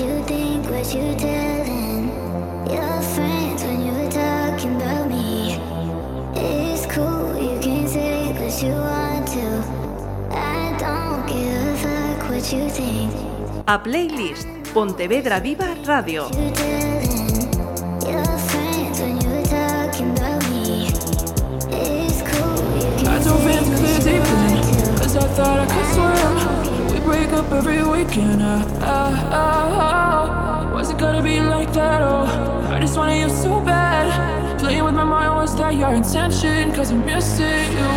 you think, what you telling your friends when you're talking about me. It's cool, you can say what you want to. I don't give a fuck what you think. A playlist, Pontevedra Viva Radio. I thought I could swim break up every weekend uh, uh, uh. Was it gonna be like that? Oh, I just wanted you so bad Playing with my mind, was that your intention? Cause I'm missing you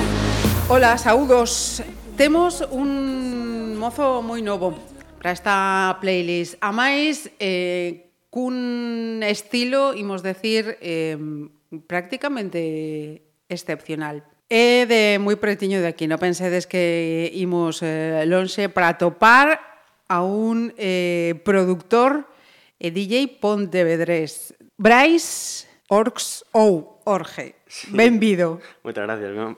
Ola, saúdos. Temos un mozo moi novo para esta playlist. A máis, eh, cun estilo, imos decir, eh, prácticamente excepcional. É de moi pretiño de aquí, non pensedes que imos eh, lonxe para topar a un eh, productor e DJ pontevedrés, Brais Orx ou Orge. Benvido. Moitas gracias, ¿no?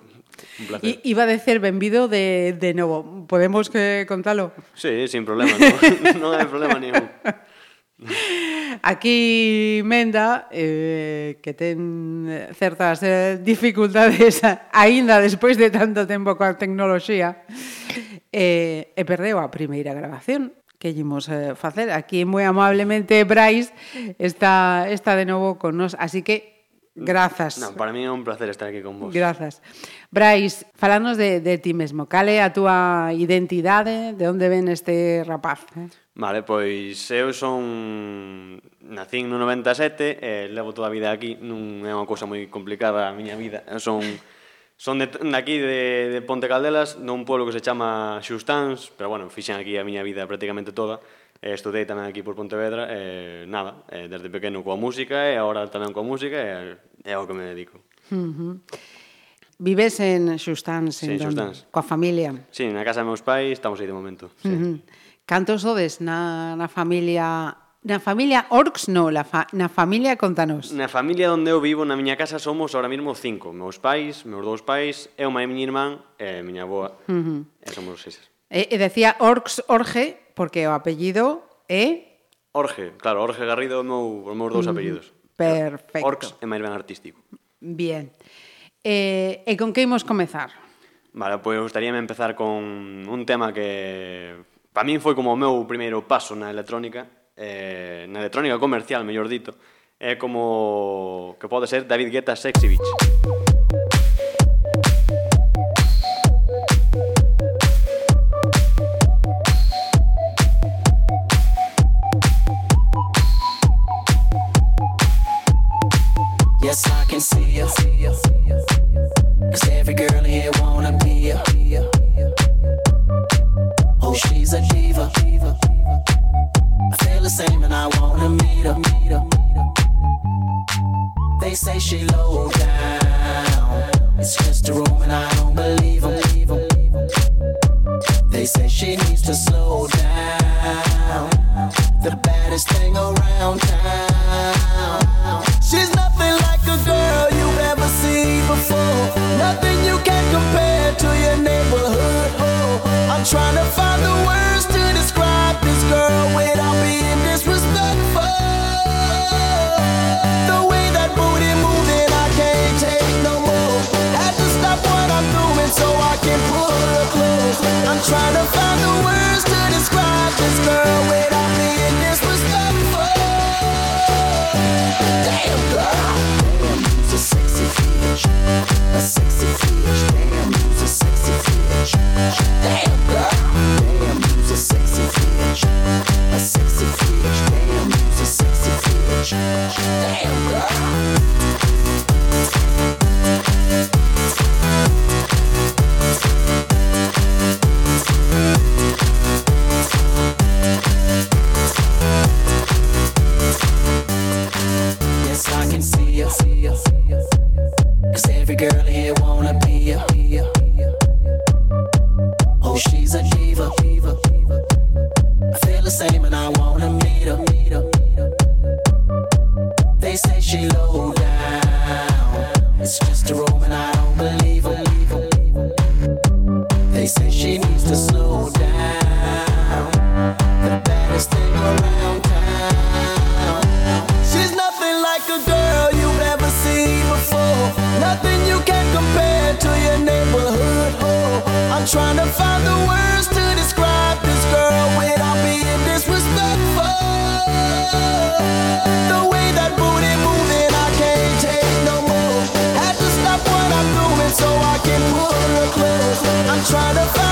un placer. I, iba a decir benvido de, de novo. Podemos que contalo? Sí, sin problema, no, no hai problema ningún. Aquí Menda, eh, que ten certas eh, dificultades aínda despois de tanto tempo coa tecnoloxía, eh, e perdeu a primeira grabación que ímos eh, facer. Aquí moi amablemente Brais está, está de novo con nos, así que Grazas. No, para mí é un placer estar aquí con vos. Grazas. Brais, falanos de, de ti mesmo. Cale a túa identidade? De onde ven este rapaz? Eh? Vale, pois eu son nacín no 97 e levo toda a vida aquí, non é unha cousa moi complicada a miña vida. Eu son son de, de aquí de, de Ponte Caldelas, dun pueblo que se chama Xustans, pero bueno, fixen aquí a miña vida prácticamente toda. E estudei tamén aquí por Pontevedra e nada, e desde pequeno coa música e agora tamén coa música e é ao que me dedico. Uh -huh. Vives en Xustans, en sí, en Xustans. coa familia? Sí, na casa de meus pais, estamos aí de momento. Sí. Uh -huh. Cantos sodes na, na familia Na familia Orcs no, la fa, na familia contanos. Na familia onde eu vivo, na miña casa, somos ahora mesmo cinco. Meus pais, meus dous pais, eu, má e miña irmán, e miña boa. Uh -huh. E somos seis. E, e decía Orcs Orge, porque o apellido é... Orge, claro, Orge Garrido é meu, os meus dous apellidos. Uh -huh. Perfecto. Orcs é máis ben artístico. Bien. E, e con que imos comezar? Vale, pois pues, gustaríame empezar con un tema que para min foi como o meu primeiro paso na electrónica, eh, na electrónica comercial, mellor dito, é como que pode ser David Guetta Sexy Beach. Trying to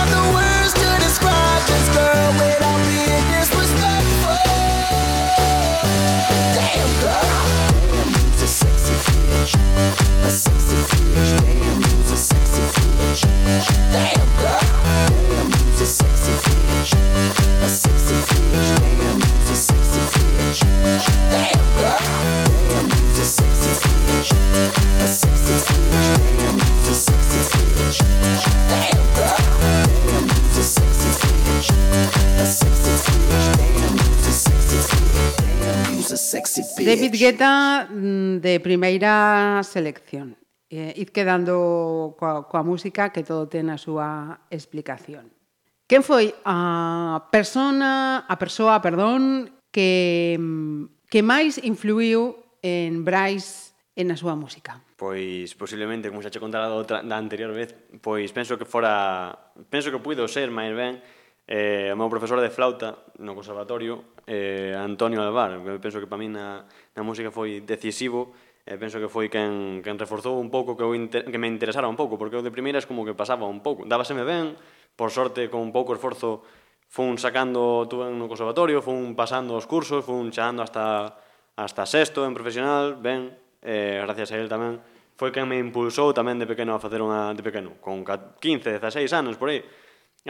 David Guetta mm, de primeira selección. Eh, id quedando coa, coa música que todo ten a súa explicación. Quen foi a persona, a persoa, perdón, que mm, que máis influiu en Bryce en a súa música? Pois posiblemente, como xa che contara da, outra, da anterior vez, pois penso que fora penso que puido ser máis ben Eh, o meu profesor de flauta no conservatorio, eh, Antonio Alvar, que penso que para mí na, na música foi decisivo, e eh, penso que foi quen, quen reforzou un pouco que, eu inter, que me interesara un pouco, porque eu de primeiras como que pasaba un pouco. Dábaseme ben, por sorte, con un pouco esforzo, fun sacando, tuve no conservatorio, fun pasando os cursos, fun chegando hasta, hasta sexto en profesional, ben, eh, gracias a él tamén, foi quen me impulsou tamén de pequeno a facer unha, de pequeno, con 15, 16 anos, por aí,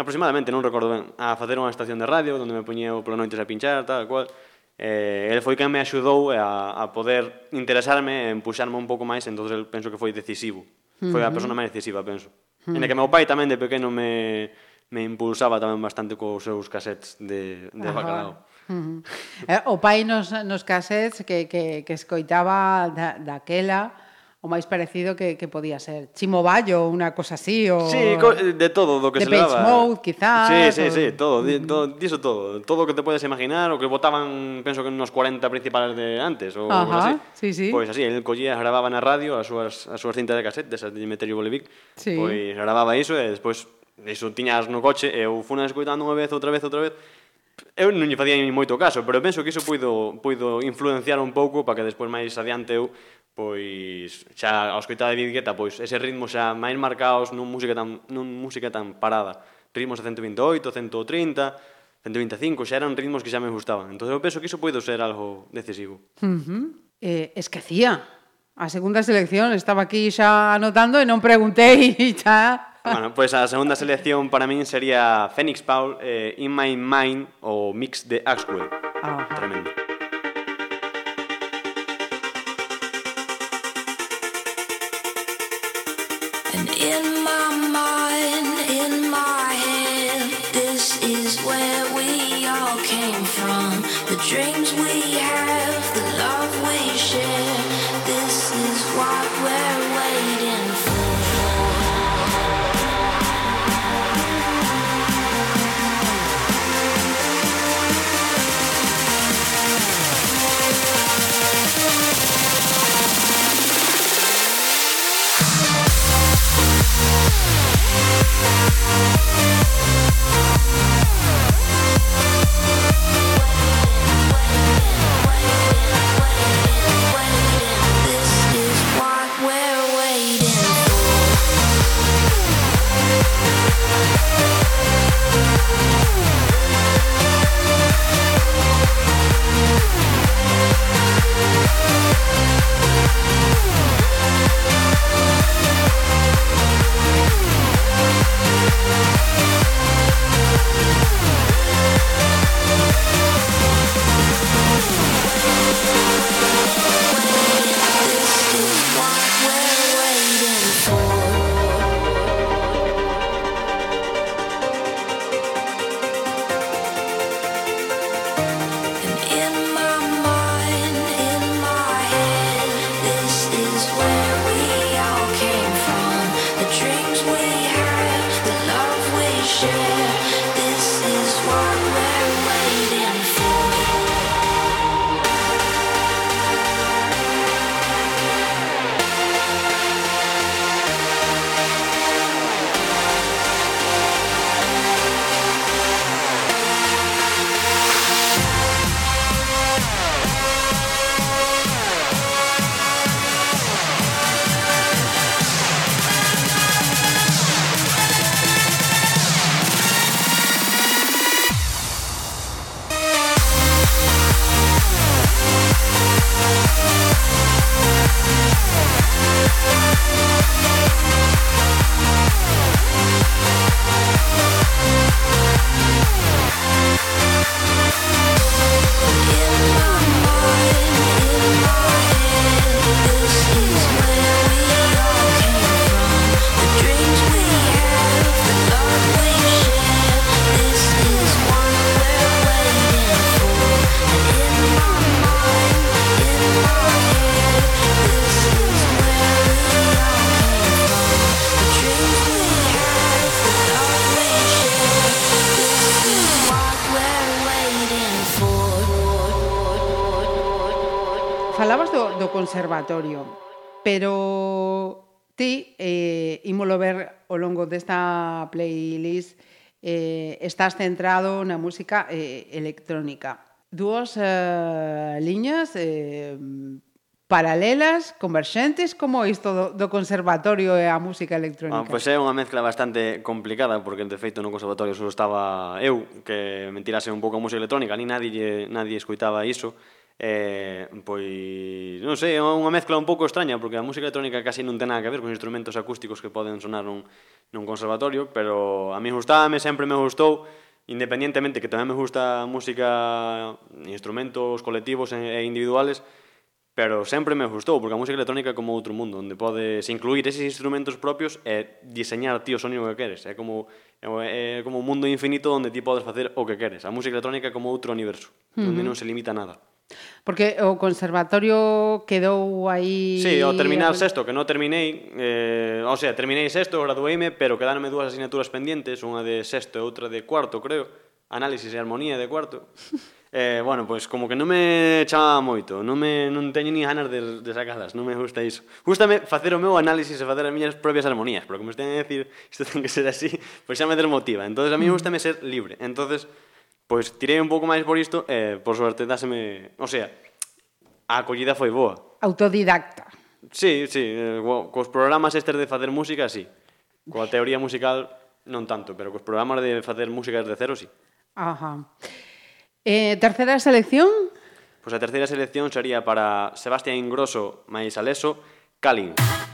aproximadamente, non recordo ben, a facer unha estación de radio onde me poñía pola noites a pinchar, tal, cual. Eh, el foi quen me axudou a, a poder interesarme, empuxarme un pouco máis, entón el penso que foi decisivo. Foi a persona máis decisiva, penso. Mm. En que meu pai tamén de pequeno me, me impulsaba tamén bastante cos seus cassettes de, de Ajá. bacalao. Uh eh, -huh. o pai nos, nos cassettes que, que, que escoitaba da, daquela o máis parecido que, que podía ser. Chimo Bayo, unha cosa así, o... Sí, de todo, do que de se levaba. De Mode, quizás. Sí, sí, o... sí, todo, di, mm. todo, diso todo. Todo o que te podes imaginar, o que votaban, penso que nos 40 principales de antes, ou Ajá, así. Sí, sí. Pois así, el collía, grababa na radio as súas, as súas cintas de cassette, desas de Meterio Bolivic, sí. pois grababa iso e despois iso tiñas no coche, e eu funa escoitando unha vez, outra vez, outra vez, Eu non lle facía moito caso, pero penso que iso puido, puido influenciar un pouco para que despois máis adiante eu pois xa ao escoitar de David Guetta, pois ese ritmo xa máis marcados nun música tan, nun música tan parada. Ritmos a 128, 130, 125 xa eran ritmos que xa me gustaban. Entón eu penso que iso poido ser algo decisivo. Uh -huh. eh, esquecía. A segunda selección estaba aquí xa anotando e non preguntei xa. Bueno, pois pues a segunda selección para min sería Phoenix Paul, eh, In My Mind ou Mix de Axwell. Ah. Tremendo. We'll pero ti eh, ímolo ver ao longo desta playlist eh, estás centrado na música eh, electrónica. Duas eh, liñas eh, paralelas, converxentes, como isto do, do conservatorio e a música electrónica? Ah, pois é unha mezcla bastante complicada, porque de feito no conservatorio só estaba eu, que me tirase un pouco a música electrónica, ni nadie, nadie escuitaba iso, Eh, pois, non sei, é unha mezcla un pouco extraña porque a música electrónica casi non ten nada que ver con instrumentos acústicos que poden sonar nun, nun conservatorio, pero a mí gustábame, sempre me gustou, independientemente que tamén me gusta a música, instrumentos colectivos e individuales, pero sempre me gustou porque a música electrónica é como outro mundo onde podes incluir eses instrumentos propios e diseñar ti o sonido que queres, é como é como un mundo infinito onde ti podes facer o que queres. A música electrónica é como outro universo, uh -huh. onde non se limita nada. Porque o conservatorio quedou aí... Sí, ao terminar sexto, que non terminei, eh, o sea, terminei sexto, gradueime, pero quedaronme dúas asignaturas pendientes, unha de sexto e outra de cuarto, creo, análisis e armonía de cuarto. eh, bueno, pois pues, como que non me chamaba moito, non, me, non teño ni ganas de, de sacadas, non me gusta iso. Gústame facer o meu análisis e facer as miñas propias armonías, pero como estén a decir, isto ten que ser así, pois pues xa me desmotiva. Entonces a mí mm. gustame ser libre. Entonces, Pois tirei un pouco máis por isto e, por sorte, dáseme... O sea, a acollida foi boa. Autodidacta. Sí, sí, eh, cos programas estes de facer música, sí. Coa teoría musical, non tanto, pero cos programas de facer música desde cero, sí. Ajá. Eh, terceira selección? Pois pues a terceira selección sería para Sebastián Ingrosso máis Aleso, Calin. Calin.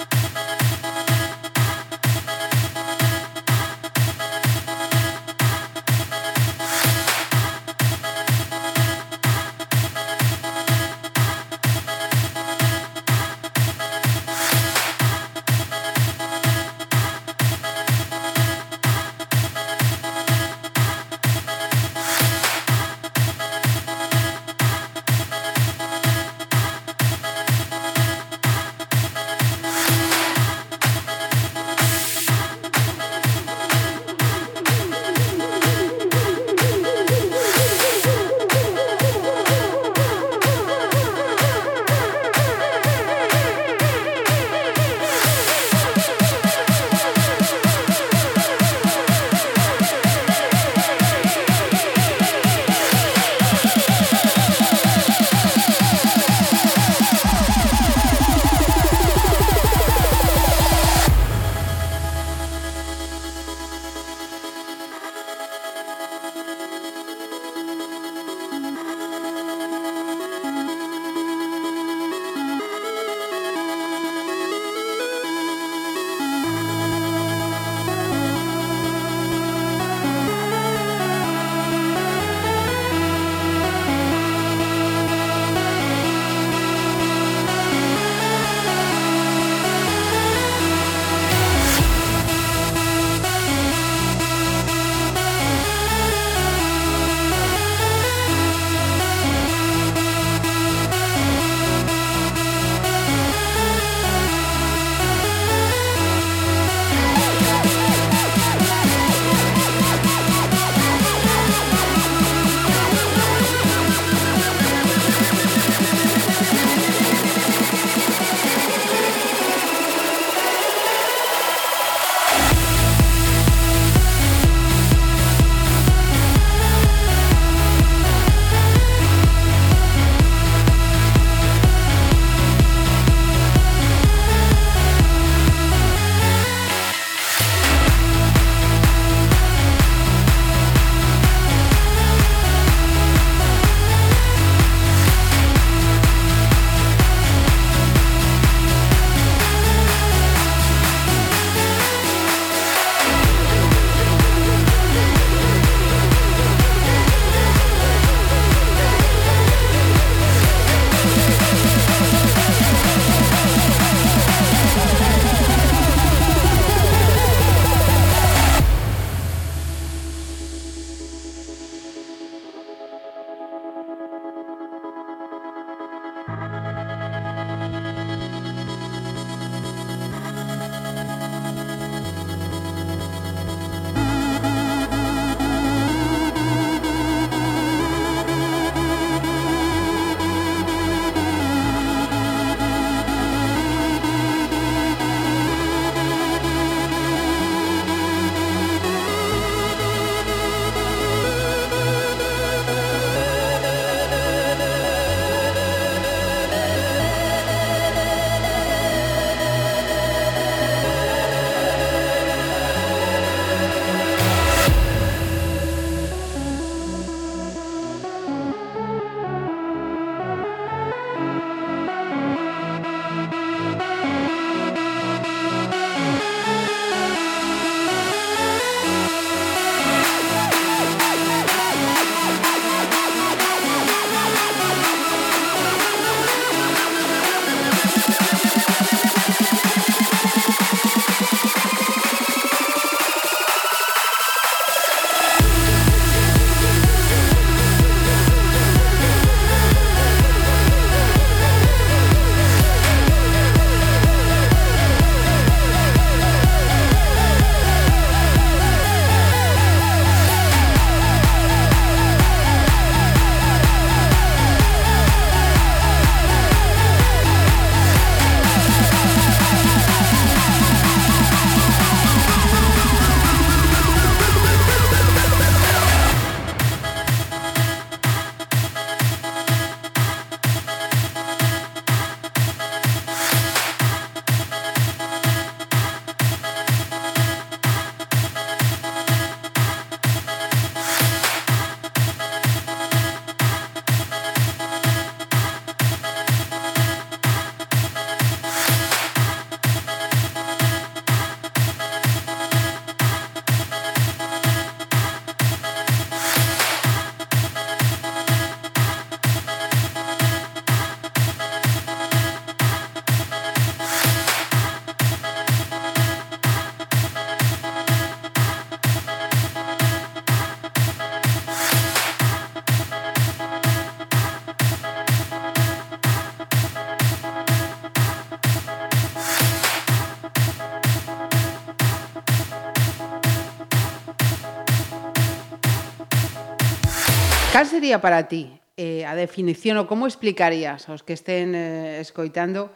Cal sería para ti eh, a definición ou como explicarías aos que estén eh, escoitando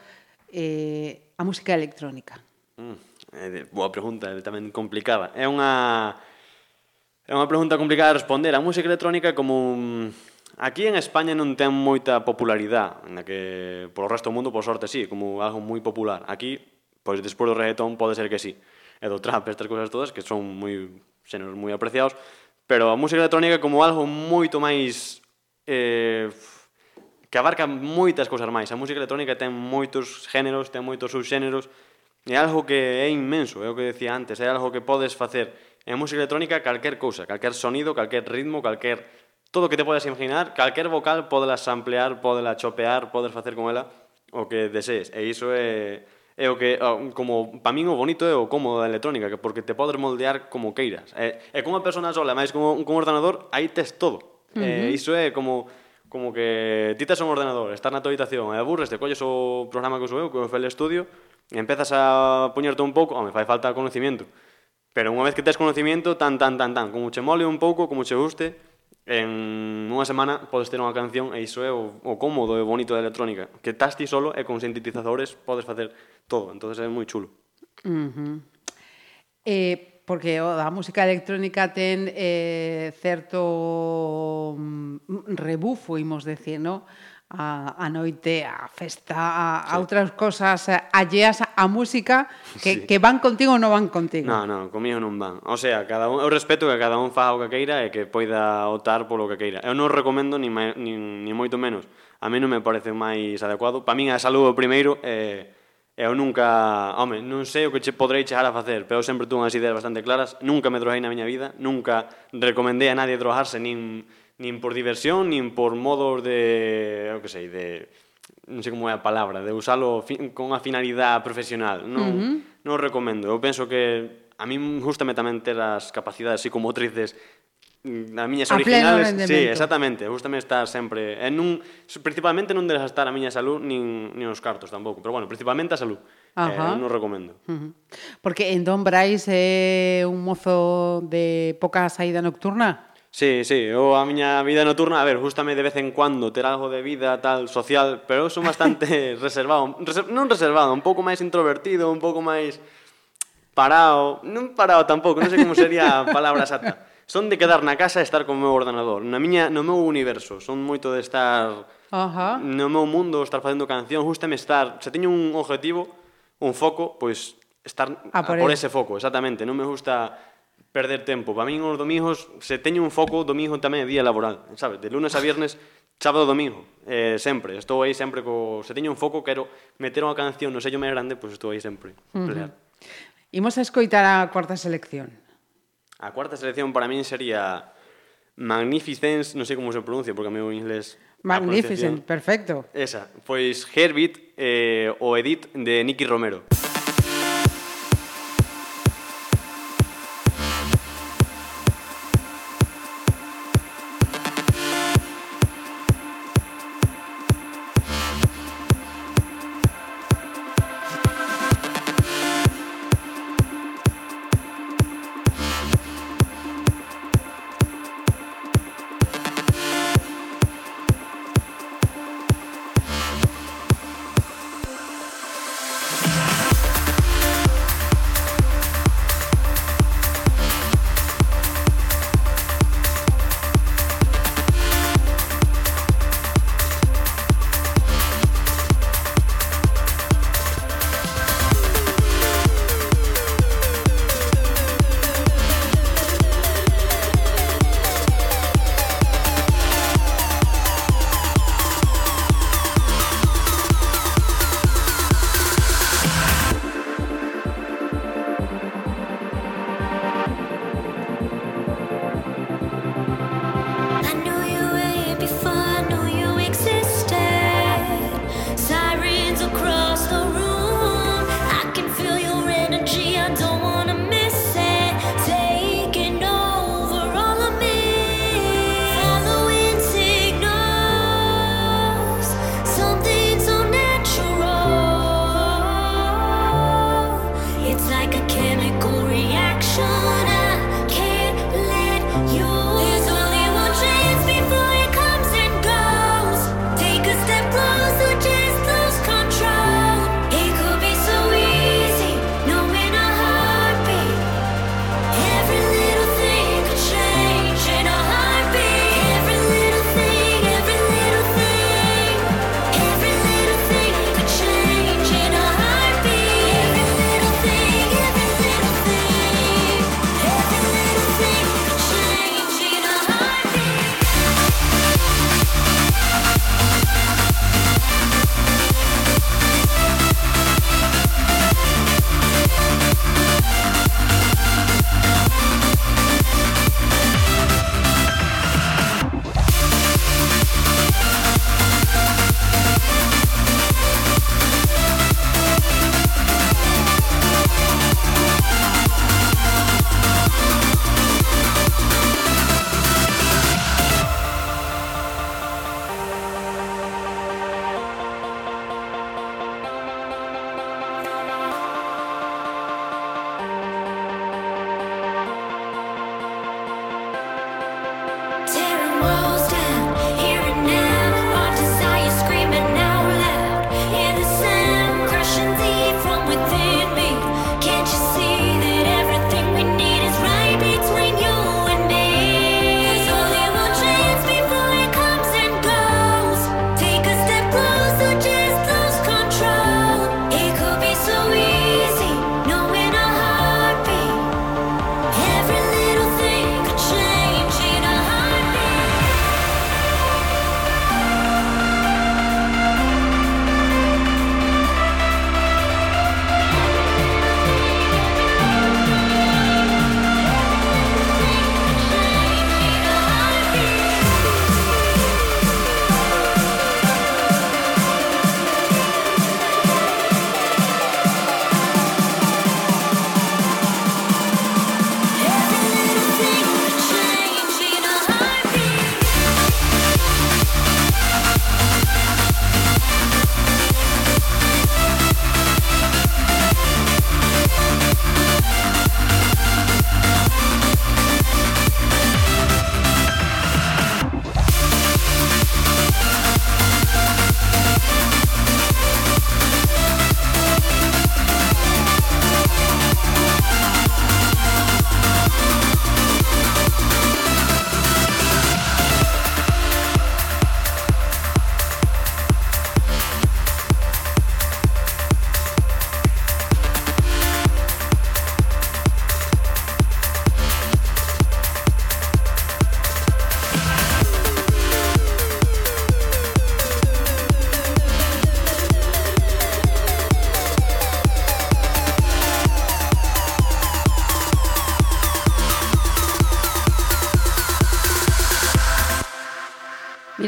eh, a música electrónica? Mm, eh, boa pregunta, é tamén complicada. É unha é unha pregunta complicada de responder. A música electrónica é como un... Aquí en España non ten moita popularidade, na que polo resto do mundo, por sorte, sí, como algo moi popular. Aquí, pois despois do reggaetón pode ser que sí. E do trap, estas cousas todas, que son moi xenos moi apreciados, pero a música electrónica como algo moito máis eh, que abarca moitas cousas máis. A música electrónica ten moitos géneros, ten moitos subxéneros, é algo que é inmenso, é o que decía antes, é algo que podes facer en música electrónica calquer cousa, calquer sonido, calquer ritmo, calquer todo o que te podes imaginar, calquer vocal podes samplear, podela chopear, podes facer con ela o que desees. E iso é É o que, como, para min o bonito é o cómodo da electrónica, que porque te podes moldear como queiras. E, e como a persona sola, máis como un ordenador, aí tes todo. Uh -huh. E iso é como como que ti tes un ordenador, estás na tua habitación e aburres, te colles o programa que uso eu, que é o FL Studio, e empezas a poñerte un pouco, home, fai falta conocimiento. Pero unha vez que tes conocimiento, tan, tan, tan, tan, como che mole un pouco, como che guste, en unha semana podes ter unha canción e iso é o, o cómodo e bonito da electrónica que estás ti solo e con sintetizadores podes facer todo, entonces é moi chulo uh -huh. eh, porque a música electrónica ten eh, certo mm, rebufo, imos decir, no? a, a noite, a festa, a, sí. a outras cosas eh, alleas a música que, sí. que van contigo ou non van contigo. Non, non, comigo non van. O sea, cada un, eu respeto que cada un faga o que queira e que poida optar polo que queira. Eu non recomendo ni, mai, ni, ni moito menos. A mí non me parece máis adecuado. Para min a saúde primeiro eh, eu nunca, home, non sei o que che podrei chegar a facer, pero eu sempre tuve unhas ideas bastante claras, nunca me drogei na miña vida, nunca recomendei a nadie drogarse, nin nin por diversión, nin por modos de, eu que sei, de non sei como é a palabra, de usalo con unha finalidade profesional. Non, uh -huh. non recomendo. Eu penso que a mí gustame tamén ter as capacidades psicomotrices mm, as miñas a originales, sí, exactamente, gustame estar sempre en un principalmente non deles estar a miña salud nin, nin os cartos tampouco, pero bueno, principalmente a salud. Eh, Ajá. Eh, non recomendo. Uh -huh. Porque entón Brais é un mozo de poca saída nocturna? Sí, sí, eu a miña vida nocturna, a ver, gustame de vez en cuando ter algo de vida tal social, pero eu son bastante reservado, reser, non reservado, un pouco máis introvertido, un pouco máis parado, non parado tampouco, non sei como sería a palabra exacta. Son de quedar na casa e estar con o meu ordenador, na miña, no meu universo, son moito de estar Ajá. no meu mundo, estar facendo canción, justame estar, se teño un objetivo, un foco, pois estar a por, a por ese foco, exactamente, non me gusta perder tempo. Para min os domingos, se teño un foco, domingo tamén é día laboral, sabes? De lunes a viernes, sábado, domingo, eh, sempre. Estou aí sempre co... Se teño un foco, quero meter unha canción no sello máis grande, pois pues estou aí sempre. Uh -huh. Imos a escoitar a cuarta selección. A cuarta selección para min sería Magnificence, non sei como se pronuncia, porque a mí o inglés... Magnificent, perfecto. Esa, pois Herbit eh, o Edit de Nicky Romero.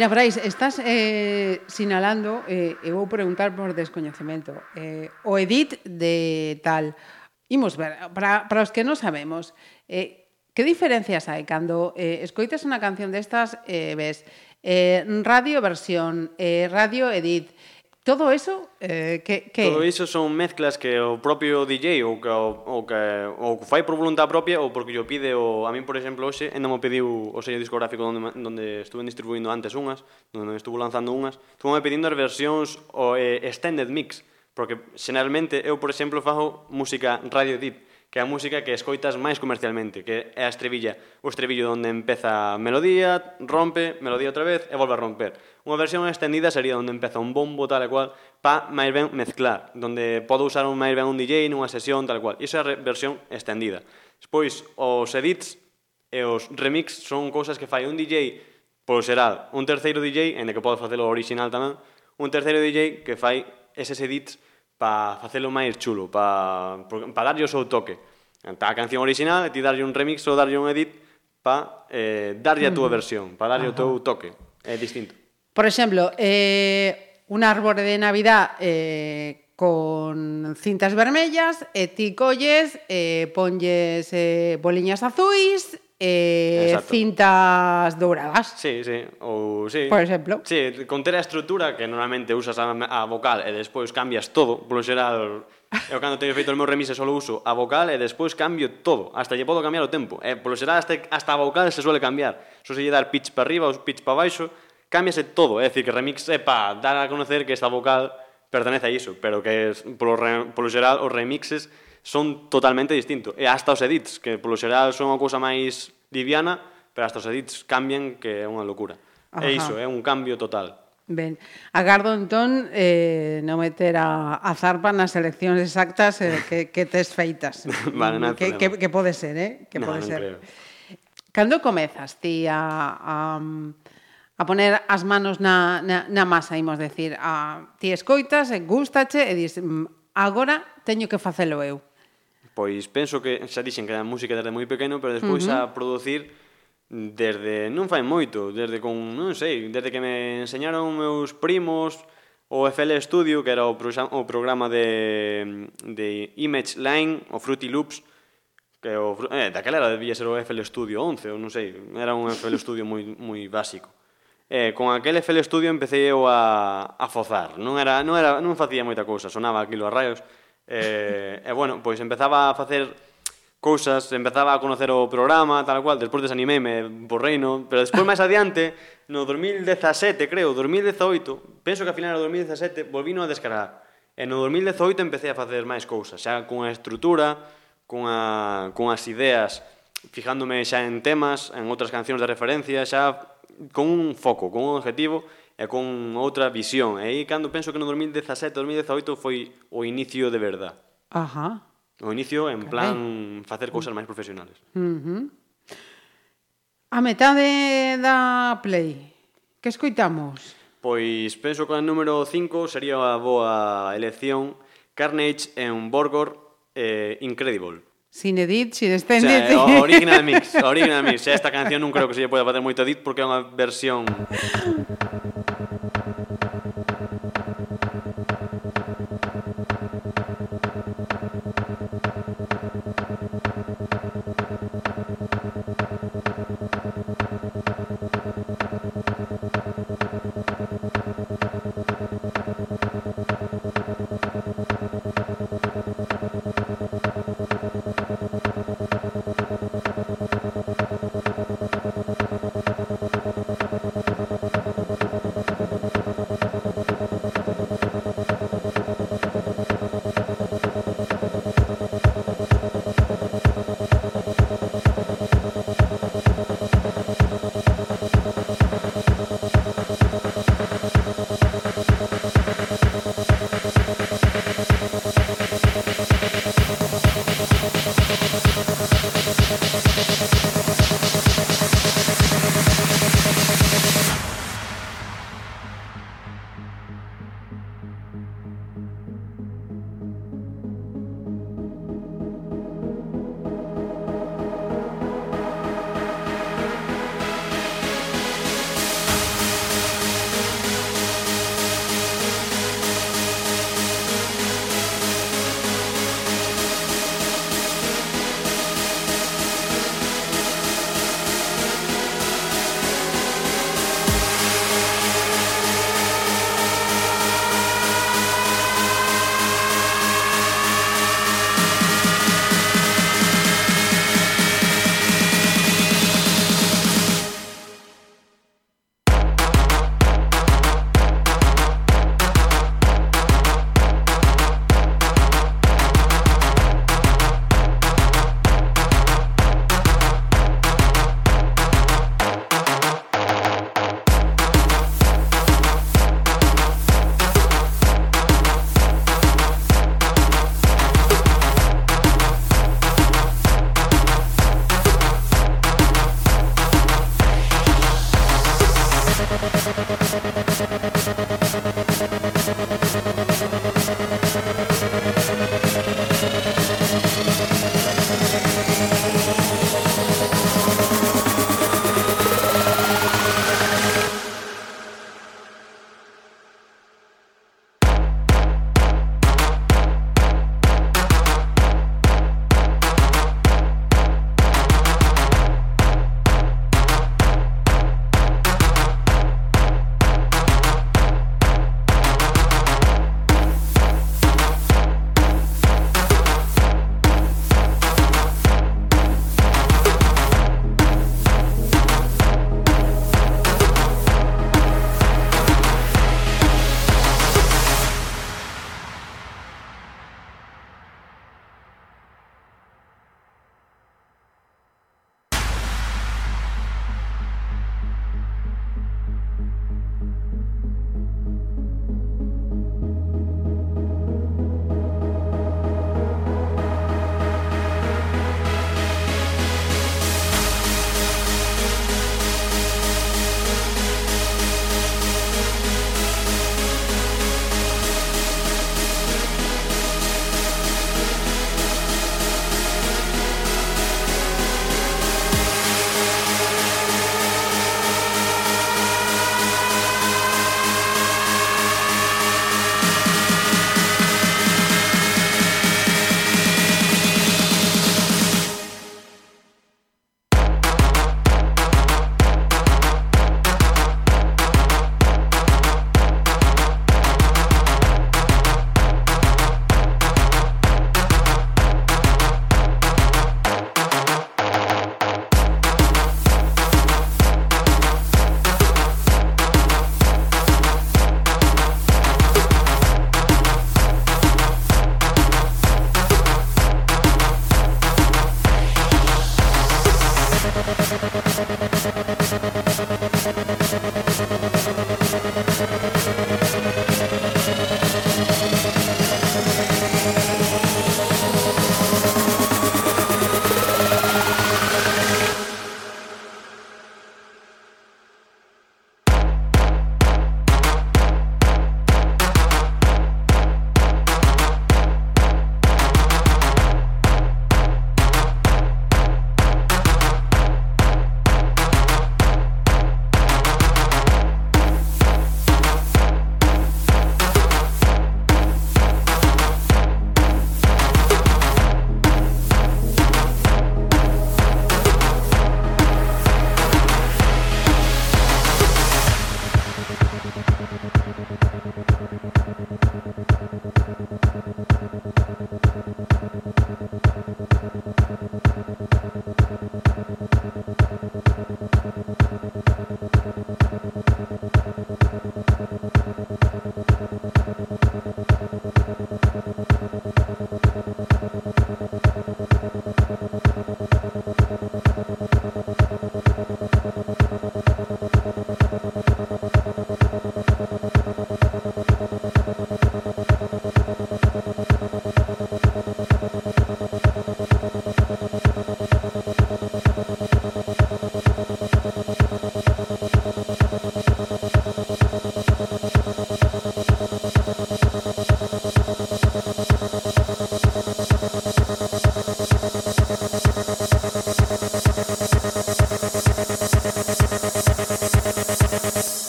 Mira, Brais, estás eh, sinalando, eh, e vou preguntar por descoñecemento, eh, o edit de tal. Imos ver, para, para os que non sabemos, eh, que diferencias hai cando eh, escoitas unha canción destas e eh, ves eh, radio versión, eh, radio edit, Todo eso eh, que, que Todo iso son mezclas que o propio DJ ou que, ou que, ou que fai por voluntad propia ou porque yo pide o a min, por exemplo, hoxe ainda me pediu o sello discográfico onde, onde estuve distribuindo antes unhas, onde estuve lanzando unhas, estuvo me pedindo as versións o eh, extended mix, porque generalmente eu, por exemplo, fago música radio deep, que é a música que escoitas máis comercialmente, que é a estrevilla, o estribillo onde empeza a melodía, rompe, melodía outra vez e volve a romper. Unha versión extendida sería onde empeza un bombo tal e cual pa máis ben mezclar, donde podo usar un máis ben un DJ nunha sesión tal cual. Iso é a versión extendida. Despois, os edits e os remix son cousas que fai un DJ polo xeral, un terceiro DJ, en que podo facelo original tamén, un terceiro DJ que fai eses edits pa facelo máis chulo, pa, pa darlle o seu toque. Tá a canción original e ti darlle un remix ou darlle un edit pa eh, darlle a túa versión, pa darlle o teu toque. É distinto. Por exemplo, eh, un árbore de Navidad eh, con cintas vermellas, e ti colles, eh, ponlles eh, boliñas azuis, eh, Exacto. cintas douradas. Sí, sí, ou sí. Por exemplo. Sí, conter a estrutura que normalmente usas a, a vocal e despois cambias todo, polo xeral eu cando teño feito o meu remise só uso a vocal e despois cambio todo, hasta lle podo cambiar o tempo. E polo xeral hasta, hasta a vocal se suele cambiar. Só se lle dar pitch para arriba ou pitch para baixo, cámbiase todo, é dicir, que remix é pa dar a conocer que esta vocal pertenece a iso, pero que polo, re, polo xeral os remixes son totalmente distintos. E hasta os edits, que polo xeral son unha cousa máis liviana, pero hasta os edits cambian que é unha locura. Ajá. É iso, é un cambio total. Ben, agardo entón eh, non meter a, a zarpa nas eleccións exactas eh, que, que tes feitas. vale, no que, que, que pode ser, eh? Que no, pode no ser. Creo. Cando comezas ti a, a a poner as manos na, na, na masa, imos decir, a, ti escoitas, e gustache, e dis, mm, agora teño que facelo eu. Pois penso que xa dixen que a música desde moi pequeno, pero despois uh -huh. a producir desde non fai moito, desde con, non sei, desde que me enseñaron meus primos o FL Studio, que era o, pro, o programa de, de Image Line, o Fruity Loops, que o, eh, daquela era debía ser o FL Studio 11, ou non sei, era un FL Studio moi, moi básico. Eh, con aquel FL Studio empecé eu a, a fozar. Non, era, non, era, non facía moita cousa, sonaba aquilo a raios. Eh, e bueno, pois empezaba a facer cousas, empezaba a conocer o programa, tal cual, despois desanimeime por reino, pero despois máis adiante, no 2017, creo, 2018, penso que a final do 2017 volvino a descargar. E no 2018 empecé a facer máis cousas, xa con a estrutura, con, a, con as ideas, fijándome xa en temas, en outras cancións de referencia, xa con un foco, con un objetivo e con outra visión. E aí cando penso que no 2017, 2018 foi o inicio de verdad. Ajá. O inicio en plan facer cousas máis profesionales. Uh -huh. A metade da Play, que escoitamos? Pois penso que o número 5 sería a boa elección Carnage en Borgor eh, Incredible. Sin edit, sin extended. O sea, eh, original mix, original mix. Esta canción non creo que se lle pueda facer moito edit porque é unha versión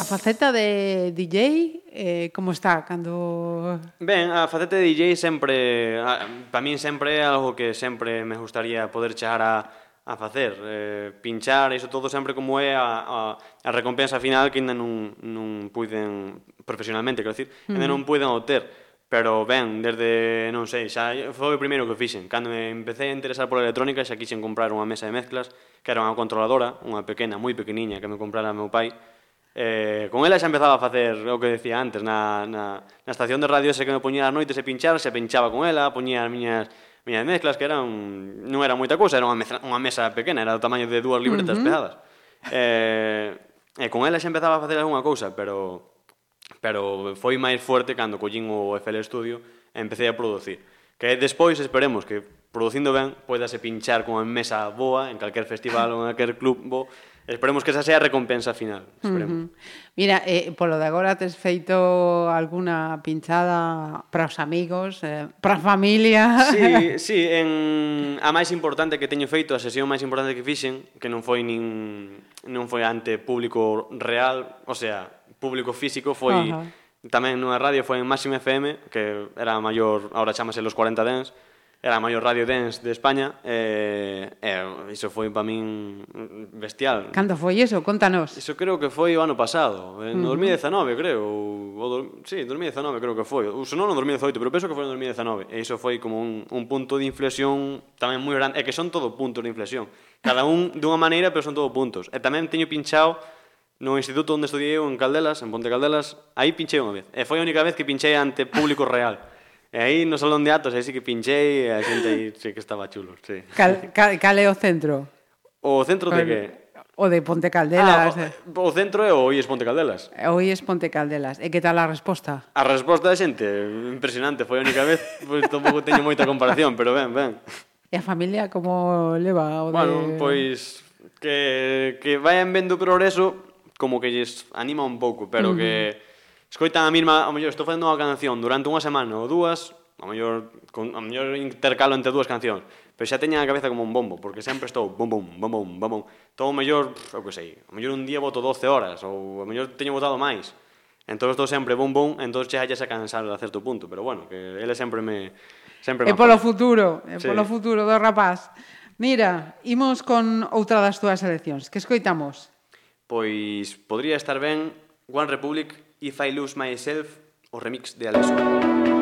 faceta de DJ, eh, como está cando... Ben, a faceta de DJ sempre, para min sempre é algo que sempre me gustaría poder chegar a, a facer. Eh, pinchar, iso todo sempre como é a, a, a recompensa final que ainda non, non puiden profesionalmente, quero dicir, mm. ainda non puiden obter. Pero ben, desde, non sei, xa foi o primeiro que fixen. Cando me empecé a interesar pola electrónica, xa quixen comprar unha mesa de mezclas, que era unha controladora, unha pequena, moi pequeniña, que me comprara meu pai, Eh, con ela xa empezaba a facer o que decía antes na, na, na estación de radio ese que me poñía as noites e pinchar, se pinchaba con ela, poñía as miñas miñas mezclas que eran non era moita cousa, era unha mesa, unha mesa pequena, era do tamaño de dúas libretas uh -huh. pegadas. Eh, e con ela xa empezaba a facer algunha cousa, pero pero foi máis fuerte cando collín o FL Studio e empecé a producir. Que despois esperemos que producindo ben, poidase pinchar con a mesa boa en calquer festival ou en calquer club bo Esperemos que esa sea a recompensa final. Esperemos. Uh -huh. Mira, eh, polo de agora tes feito alguna pinchada para os amigos, eh, para a familia... Sí, sí en, a máis importante que teño feito, a sesión máis importante que fixen, que non foi nin, non foi ante público real, o sea, público físico, foi uh -huh. tamén nunha radio, foi en Máxima FM, que era a maior, ahora chamase Los 40 Dens, era a maior radio dance de España e, e iso foi para min bestial. Cando foi iso? Contanos. Iso creo que foi o ano pasado, en 2019 creo, ou, ou, sí, 2019 creo que foi, ou senón no 2018, pero penso que foi en 2019, e iso foi como un, un punto de inflexión tamén moi grande, e que son todo puntos de inflexión, cada un dunha maneira, pero son todo puntos. E tamén teño pinchado no instituto onde estudiei eu en Caldelas, en Ponte Caldelas, aí pinchei unha vez, e foi a única vez que pinchei ante público real. E aí no Salón de Atos, aí sí que pinchei e a xente aí sí que estaba chulo, sí. Cal, cal, cal é o centro? O centro de que? O de Ponte Caldelas. Ah, o, eh. o centro é o Ies Ponte Caldelas. Eh, o Oies Ponte Caldelas. E que tal a resposta? A resposta da xente, impresionante, foi a única vez, pois tampouco teño moita comparación, pero ben, ben. E a familia como leva o de... Bueno, pois que, que vayan vendo o progreso como que lles anima un pouco, pero mm. que escoitan a mesma, a mellor estou facendo unha canción durante unha semana ou dúas, a mellor, con, a mellor intercalo entre dúas cancións, pero xa teña a cabeza como un bombo, porque sempre estou bom, bom, bom, bom, bom, bom. Todo o mellor, eu que sei, a mellor un día voto 12 horas, ou a mellor teño votado máis. Entón estou sempre bom, bom, entón xa xa cansar a certo punto, pero bueno, que ele sempre me... Sempre me é polo futuro, é sí. polo futuro do rapaz. Mira, imos con outra das túas seleccións. Que escoitamos? Pois podría estar ben One Republic If I Lose Myself, o remix de Alesso.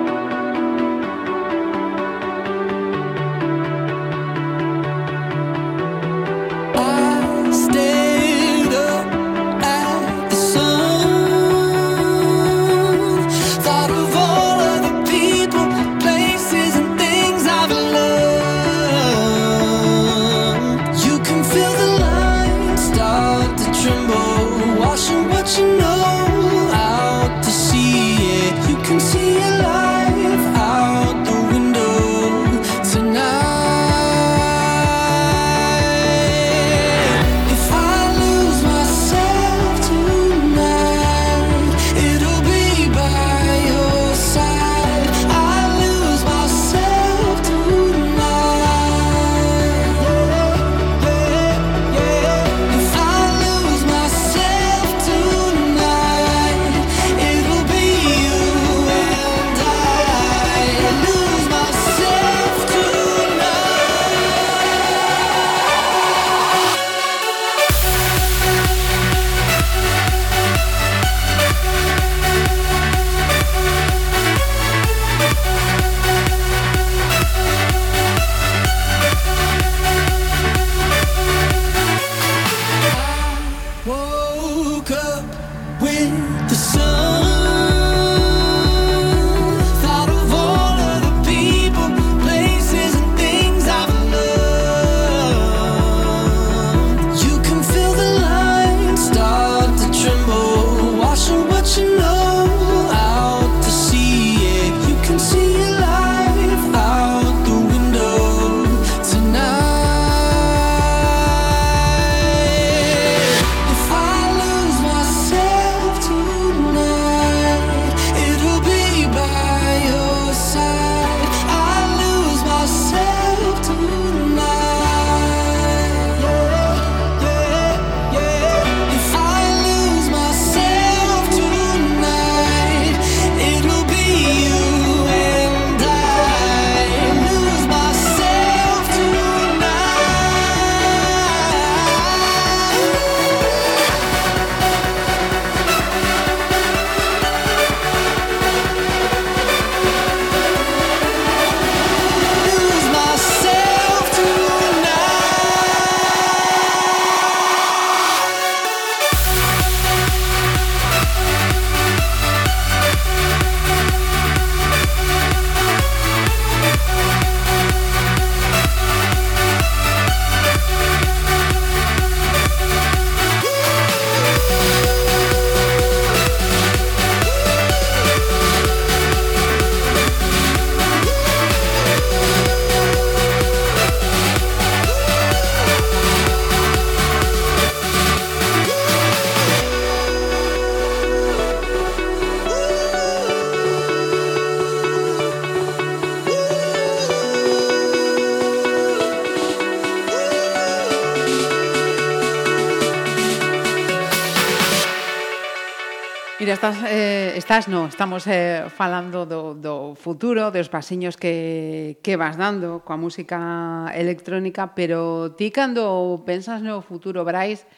estás no, estamos eh, falando do, do futuro, dos pasiños que, que vas dando coa música electrónica, pero ti cando pensas no futuro, Brais,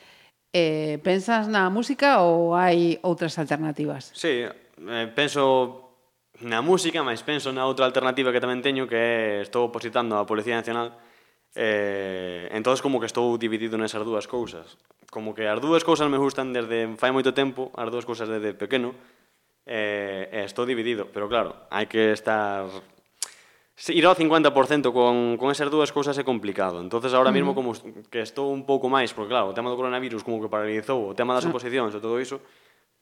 eh, pensas na música ou hai outras alternativas? Sí, eh, penso na música, mas penso na outra alternativa que tamén teño que é, estou opositando á Policía Nacional eh, entonces como que estou dividido nesas dúas cousas como que as dúas cousas me gustan desde fai moito tempo, as dúas cousas desde pequeno, eh, eh, estou dividido, pero claro, hai que estar ir ao 50% con, con esas dúas cousas é complicado. Entonces ahora mesmo como que estou un pouco máis, porque claro, o tema do coronavirus como que paralizou, o tema das oposicións e todo iso,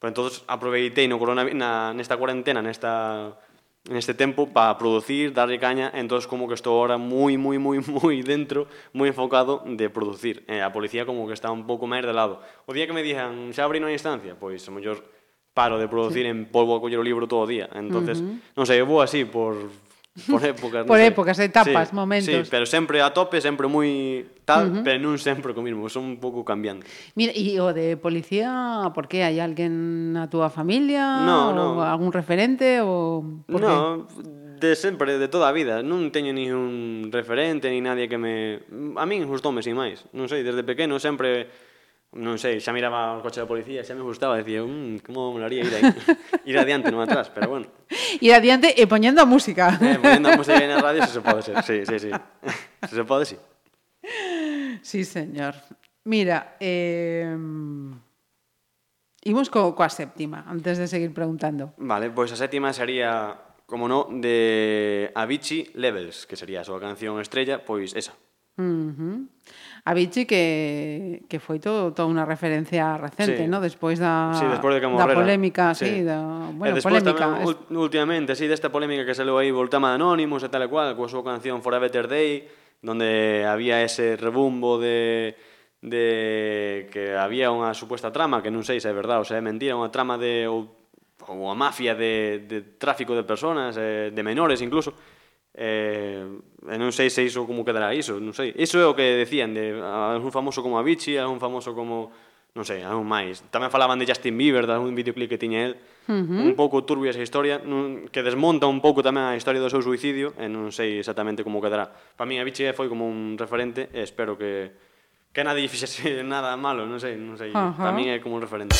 pero entonces aproveitei no coronavirus na, nesta cuarentena, nesta neste tempo para producir, darlle caña, entonces como que estou ahora moi moi moi moi dentro, moi enfocado de producir. Eh, a policía como que está un pouco máis de lado. O día que me dixan, xa abrí unha instancia, pois a mellor paro de producir sí. en polvo a coller o libro todo o día. Entonces, uh -huh. non sei, eu vou así por por épocas, por épocas, sei. etapas, sí, momentos. Sí, pero sempre a tope, sempre moi tal, uh -huh. pero non sempre co mismo, son un pouco cambiante. Mira, e o de policía, por que hai alguén na túa familia? No, no. Ou algún referente ou por No, qué? de sempre, de toda a vida. Non teño ni un referente, ni nadie que me... A min gustoume sin máis. Non sei, desde pequeno sempre non sei, xa miraba o coche da policía, xa me gustaba, decía, mmm, como molaría ir aí, ir adiante, non atrás, pero bueno. Ir adiante e poñendo a música. Eh, poñendo a música na radio, se se pode ser, sí, sí, sí. Se se pode, sí. Sí, señor. Mira, eh... Imos co, coa séptima, antes de seguir preguntando. Vale, pois a séptima sería, como no, de Avicii Levels, que sería a súa canción estrella, pois esa. Uh -huh a Vichy que, que foi todo, toda unha referencia recente, sí. no? despois da, sí, despois de da polémica, sí. sí da, bueno, e despois polémica. Tamén, es... últimamente, sí, desta polémica que saiu aí voltama de Anonymous e tal e cual, coa súa canción For a Better Day, donde había ese rebumbo de de que había unha supuesta trama, que non sei se é verdade ou se é mentira, unha trama de ou, ou a mafia de, de tráfico de personas, eh, de menores incluso, Eh, e non sei se iso como quedará iso, non sei. Iso é o que decían de algún famoso como Avicii, algún famoso como non sei, algún máis. Tamén falaban de Justin Bieber, de algún videoclip que tiña el. Uh -huh. Un pouco turbia esa historia, non, que desmonta un pouco tamén a historia do seu suicidio, e non sei exactamente como quedará. Para mí Avicii foi como un referente, e espero que que nadie fixese nada malo, non sei, non sei. Uh -huh. Para mí é como un referente.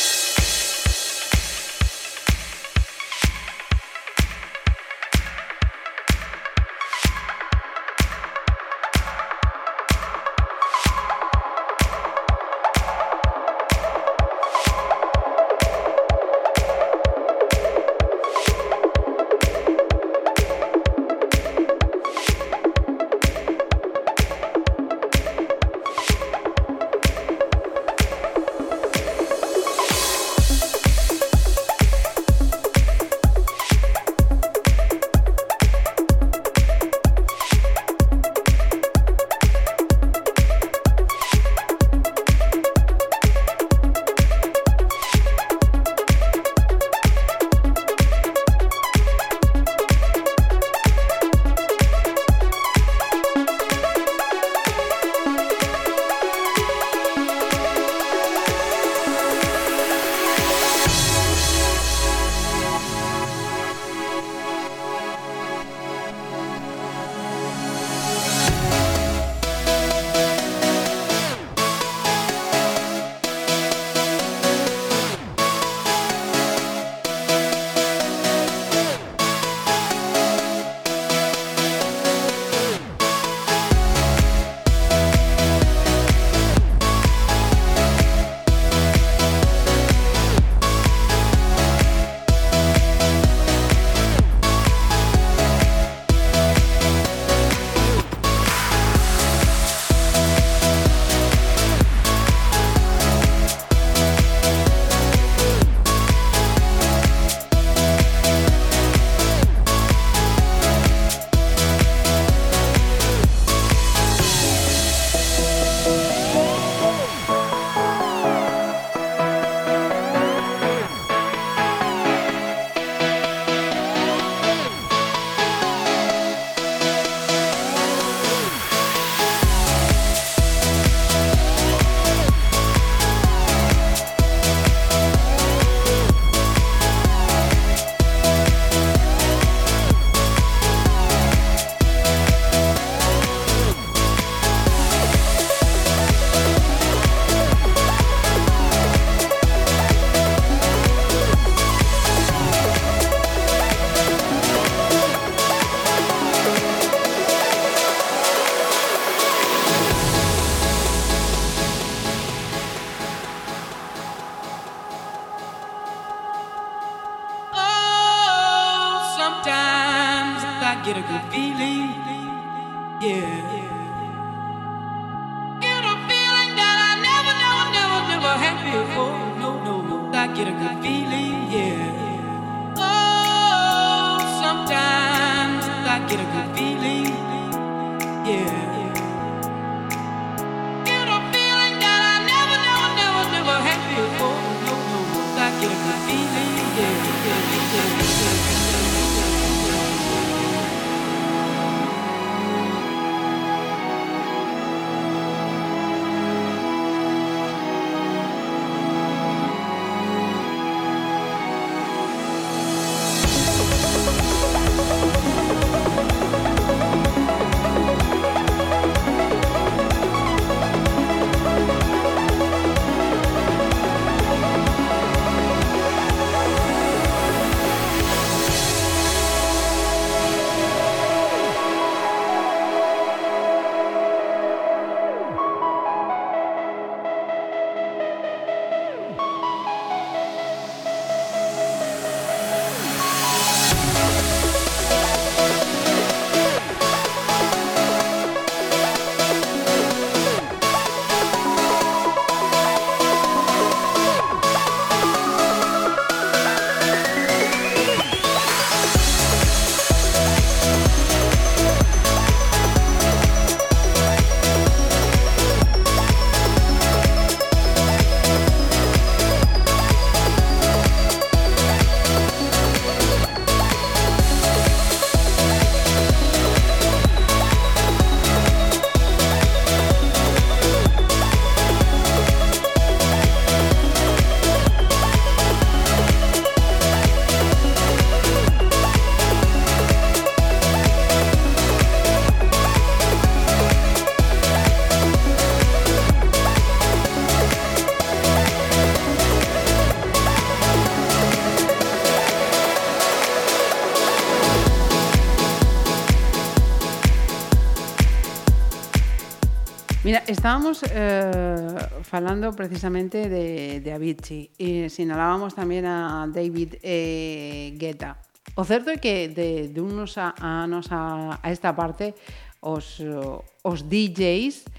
Estábamos eh, falando precisamente de, de Avicii e sinalábamos tamén a David eh, Guetta. O certo é que de, de unos a, a anos a, a esta parte os, os DJs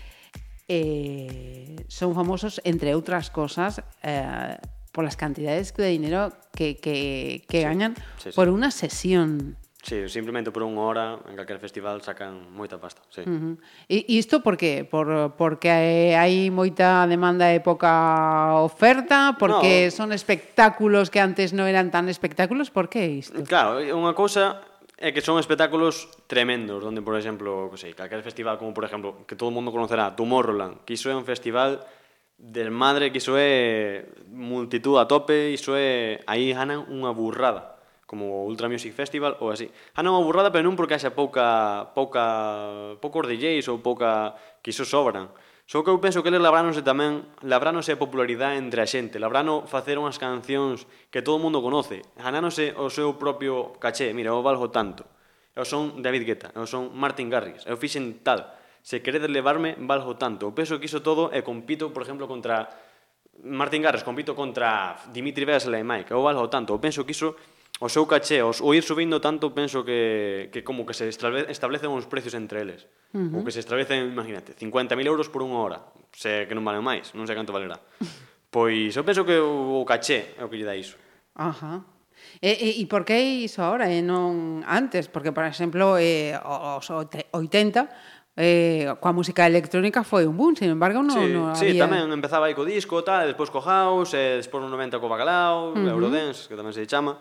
eh, son famosos, entre outras cosas, eh, por las cantidades de dinero que, que, que Sí, gañan sí, sí. por unha sesión. Sí, simplemente por unha hora en calquer festival sacan moita pasta, sí. Uh -huh. E isto por que? Por, porque hai moita demanda e poca oferta? Porque no. son espectáculos que antes non eran tan espectáculos? Por que isto? Claro, unha cousa é que son espectáculos tremendos, donde, por exemplo, que sei, calquer festival como, por exemplo, que todo o mundo conocerá, Tomorrowland, que iso é un festival del madre, que iso é multitud a tope, iso é... Aí ganan unha burrada como o Ultra Music Festival ou así. Ah, non, burrada, pero non porque haxa pouca, pouca, poucos DJs ou pouca... que iso sobran. Só que eu penso que eles labranose tamén, labranose a popularidade entre a xente, labrano facer unhas cancións que todo o mundo conoce, ganánose o seu propio caché, mira, eu valgo tanto, eu son David Guetta, eu son Martin Garrix, eu fixen tal, se queredes levarme, valgo tanto. Eu penso que iso todo e compito, por exemplo, contra Martin Garrix, compito contra Dimitri Vegas e Mike, eu valgo tanto. Eu penso que iso o seu caché, os, o ir subindo tanto, penso que, que como que se establecen uns precios entre eles. Uh -huh. Ou que se establecen, imagínate, 50.000 euros por unha hora. Se que non valen máis, non sei canto valerá. Pois eu penso que o, o caché é o que lle dá iso. Ajá. E, e, e por que iso agora e non antes? Porque, por exemplo, eh, os 80 eh, coa música electrónica foi un boom, sin embargo, non, sí, non sí, había... Sí, tamén empezaba aí co disco, tal, despois co house, e despois no 90 co bacalao, uh -huh. Eurodance, que tamén se chama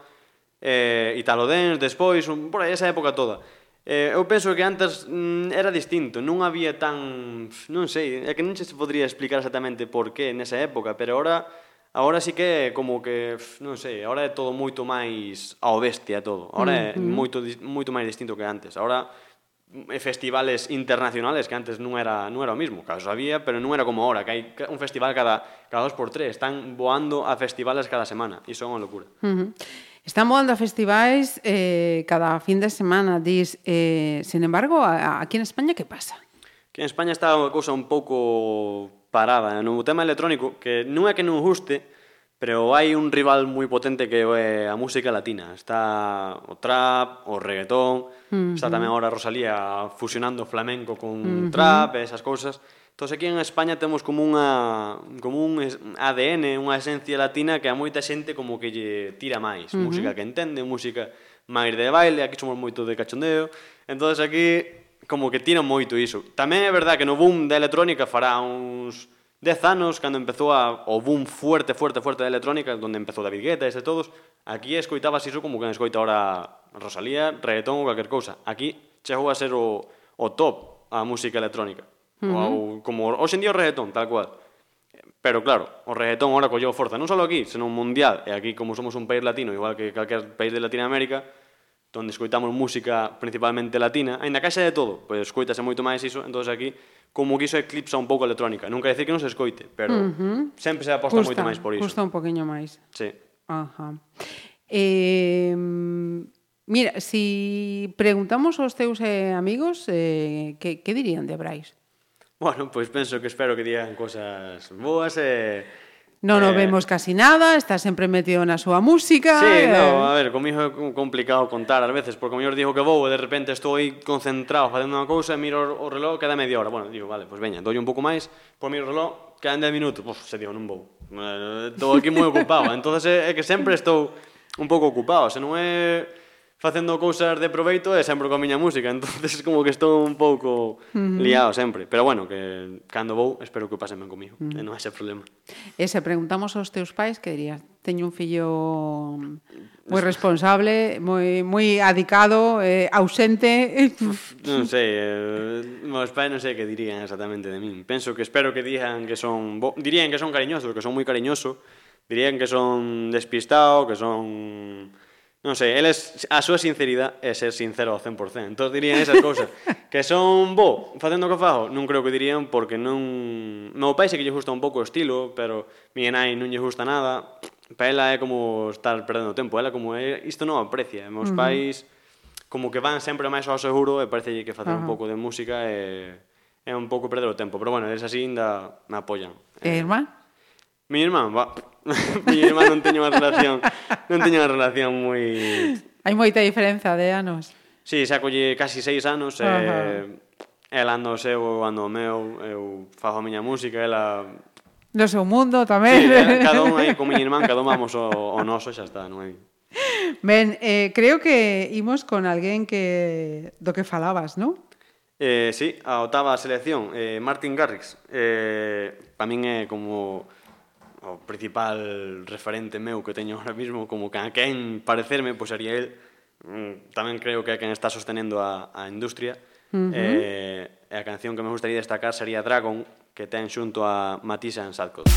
eh, Italo Dance, despois, un, por aí esa época toda. Eh, eu penso que antes mm, era distinto, non había tan... non sei, é que non se podría explicar exactamente por qué nesa época, pero ahora Ahora sí que como que, non sei, ahora é todo moito máis ao bestia todo. Ahora é mm -hmm. moito moito máis distinto que antes. Ahora mm, festivales internacionales que antes non era non era o mismo, caso había, pero non era como ahora, que hai un festival cada cada dos por tres, están voando a festivales cada semana, e son unha locura. Uh -huh. Están voando a festivais eh, cada fin de semana, dis. Eh, sin embargo, a, a, aquí en España, que pasa? Que en España está unha cousa un pouco parada. Eh? No tema electrónico, que non é que non guste, pero hai un rival moi potente que é a música latina. Está o trap, o reggaetón, uh -huh. está tamén agora Rosalía fusionando flamenco con uh -huh. trap e esas cousas. Entón, aquí en España temos como unha como un ADN, unha esencia latina que a moita xente como que lle tira máis, uh -huh. música que entende, música máis de baile, aquí somos moito de cachondeo. Entón, aquí como que tira moito iso. Tamén é verdad que no boom da electrónica fará uns 10 anos cando empezou a, o boom fuerte, fuerte, fuerte da electrónica, onde empezou David Guetta e todos, aquí escoitabas iso como que escoita ahora Rosalía, reggaetón ou calquer cousa. Aquí chegou a ser o, o top a música electrónica uh -huh. ou como hoxe en día o reggaetón, tal cual. Pero claro, o reggaetón ahora colleu forza non só aquí, senón mundial, e aquí como somos un país latino, igual que calquer país de Latinoamérica, onde escoitamos música principalmente latina, aínda caixa de todo, pois escoitase moito máis iso, entonces aquí como que iso eclipsa un pouco a electrónica. Nunca decir que non se escoite, pero uh -huh. sempre se aposta custa, moito máis por iso. Custa un poquinho máis. Sí. Ajá. Eh, mira, si preguntamos aos teus eh, amigos, eh, que, que dirían de Brais? Bueno, pois penso que espero que digan cosas boas e... Eh... Non eh... o vemos casi nada, está sempre metido na súa música. Sí, eh... no, a ver, comigo é complicado contar ás veces, porque o mellor digo que vou e de repente estou aí concentrado facendo unha cousa e miro o reloj, queda media hora. Bueno, digo, vale, pois pues veña, doi un pouco máis, pois miro o reloj, quedan 10 minutos, pois se digo, non vou. Eh, estou aquí moi ocupado, entonces é que sempre estou un pouco ocupado, se non é facendo cousas de proveito e sempre coa miña música, entonces como que estou un pouco uh -huh. liado sempre, pero bueno, que cando vou espero que o pasen ben comigo, uh -huh. e non haxa problema. E se preguntamos aos teus pais, que dirías? Teño un fillo mm, moi responsable, moi moi adicado, eh, ausente. non sei, eh, meus pais non sei que dirían exactamente de min. Penso que espero que digan que son bo, dirían que son cariñosos, que son moi cariñoso, dirían que son despistado, que son non sei, eles, a súa sinceridade é ser sincero ao 100%. Entón dirían esas cousas. que son bo facendo o que fago? Non creo que dirían porque non... Meu pai sei que lle gusta un pouco o estilo, pero mi nai non lle gusta nada. Para ela é como estar perdendo tempo. Ela como é... Isto non aprecia. Meus uh -huh. pais como que van sempre máis ao seguro e parece que facer uh -huh. un pouco de música é, é un pouco perder o tempo. Pero bueno, eles así ainda me apoian. E irmán? Mi irmán, va. mi irmán non teño unha relación, non teño unha relación moi Hai moita diferenza de anos. Sí, xa colle casi seis anos eh, uh e ela ando seu, ando meu, eu fago a miña música, ela no seu mundo tamén. Sí, cada un aí con miña irmán, cada un vamos o, o noso, xa está, non hai. Ben, eh, creo que imos con alguén que do que falabas, non? Eh, sí, a otava selección, eh, Martin Garrix. Eh, para min é como o principal referente meu que teño ahora mismo como que a quen parecerme, pois pues el mm, tamén creo que é quen está sostenendo a, a industria uh -huh. eh, e a canción que me gustaría destacar sería Dragon que ten xunto a Matisse en Sadkot.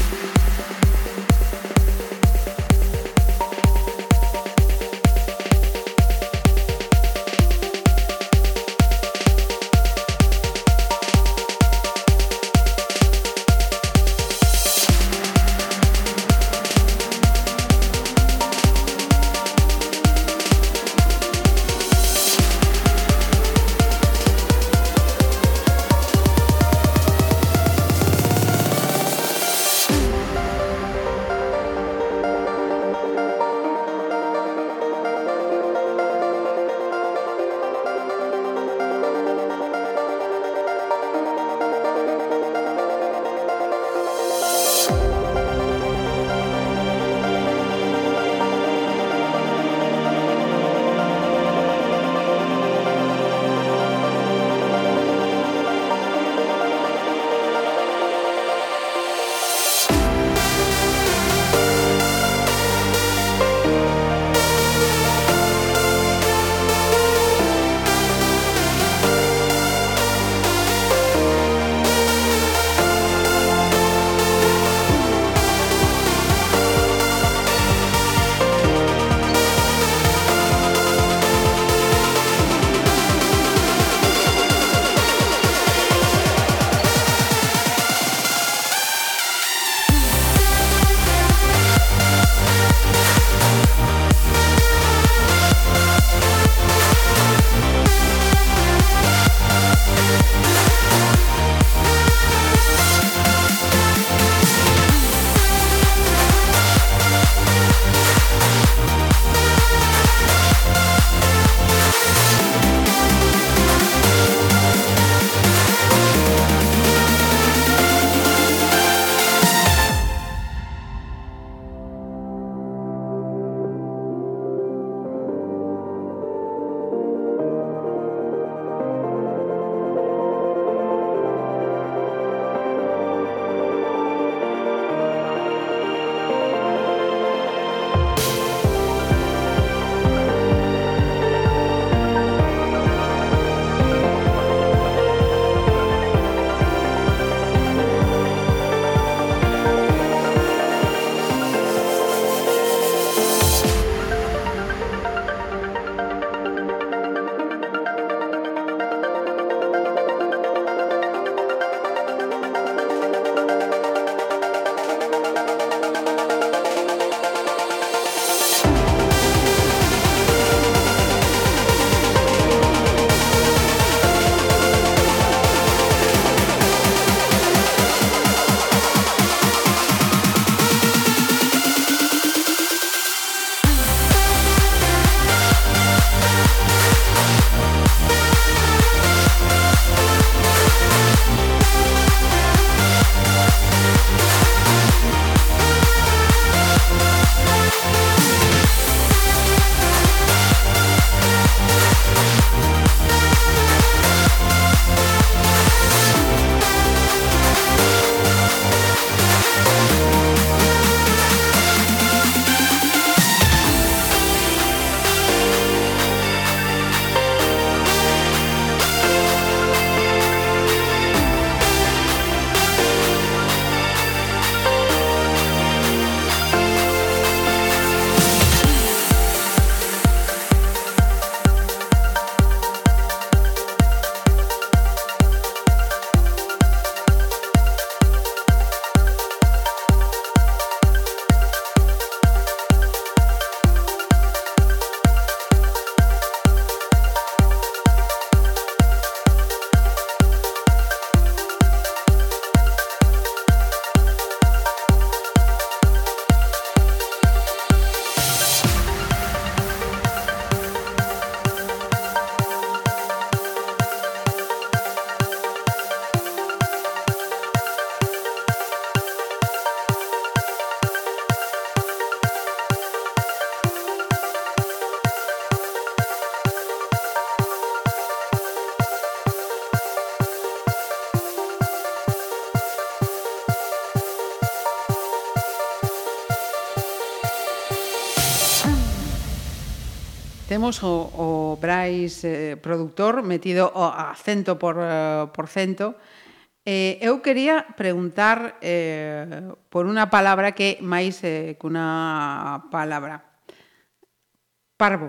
temos o, o Brais eh, productor metido a cento por, uh, por cento. Eh, eu quería preguntar eh, por unha palabra que máis eh, que unha palabra. Parvo.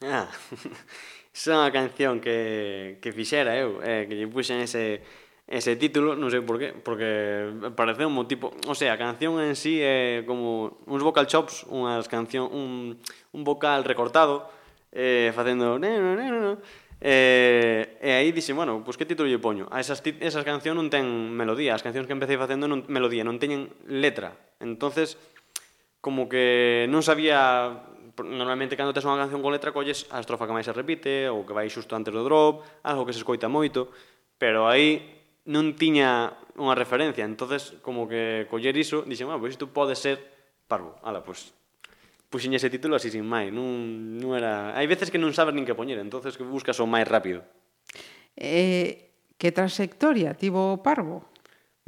Ah, esa é unha canción que, que fixera eu, eh, que lle puxen ese, ese título, non sei por qué, porque parece un tipo... O sea, a canción en sí é como uns vocal chops, unhas canción, un, un vocal recortado, eh, facendo... Eh, e aí dixen, bueno, pois pues, que título lle poño? A esas, esas cancións non ten melodía, as cancións que empecé facendo non melodía, non teñen letra. Entonces, como que non sabía normalmente cando tes unha canción con letra colles a estrofa que máis se repite ou que vai xusto antes do drop, algo que se escoita moito, pero aí non tiña unha referencia, entonces como que coller iso, dixen, bueno, pois pues, isto pode ser parvo. Ala, pois pues, puxen ese título así sin máis, non, non era... Hai veces que non sabes nin que poñer, entonces que buscas o máis rápido. Eh, que trayectoria tivo o Parvo?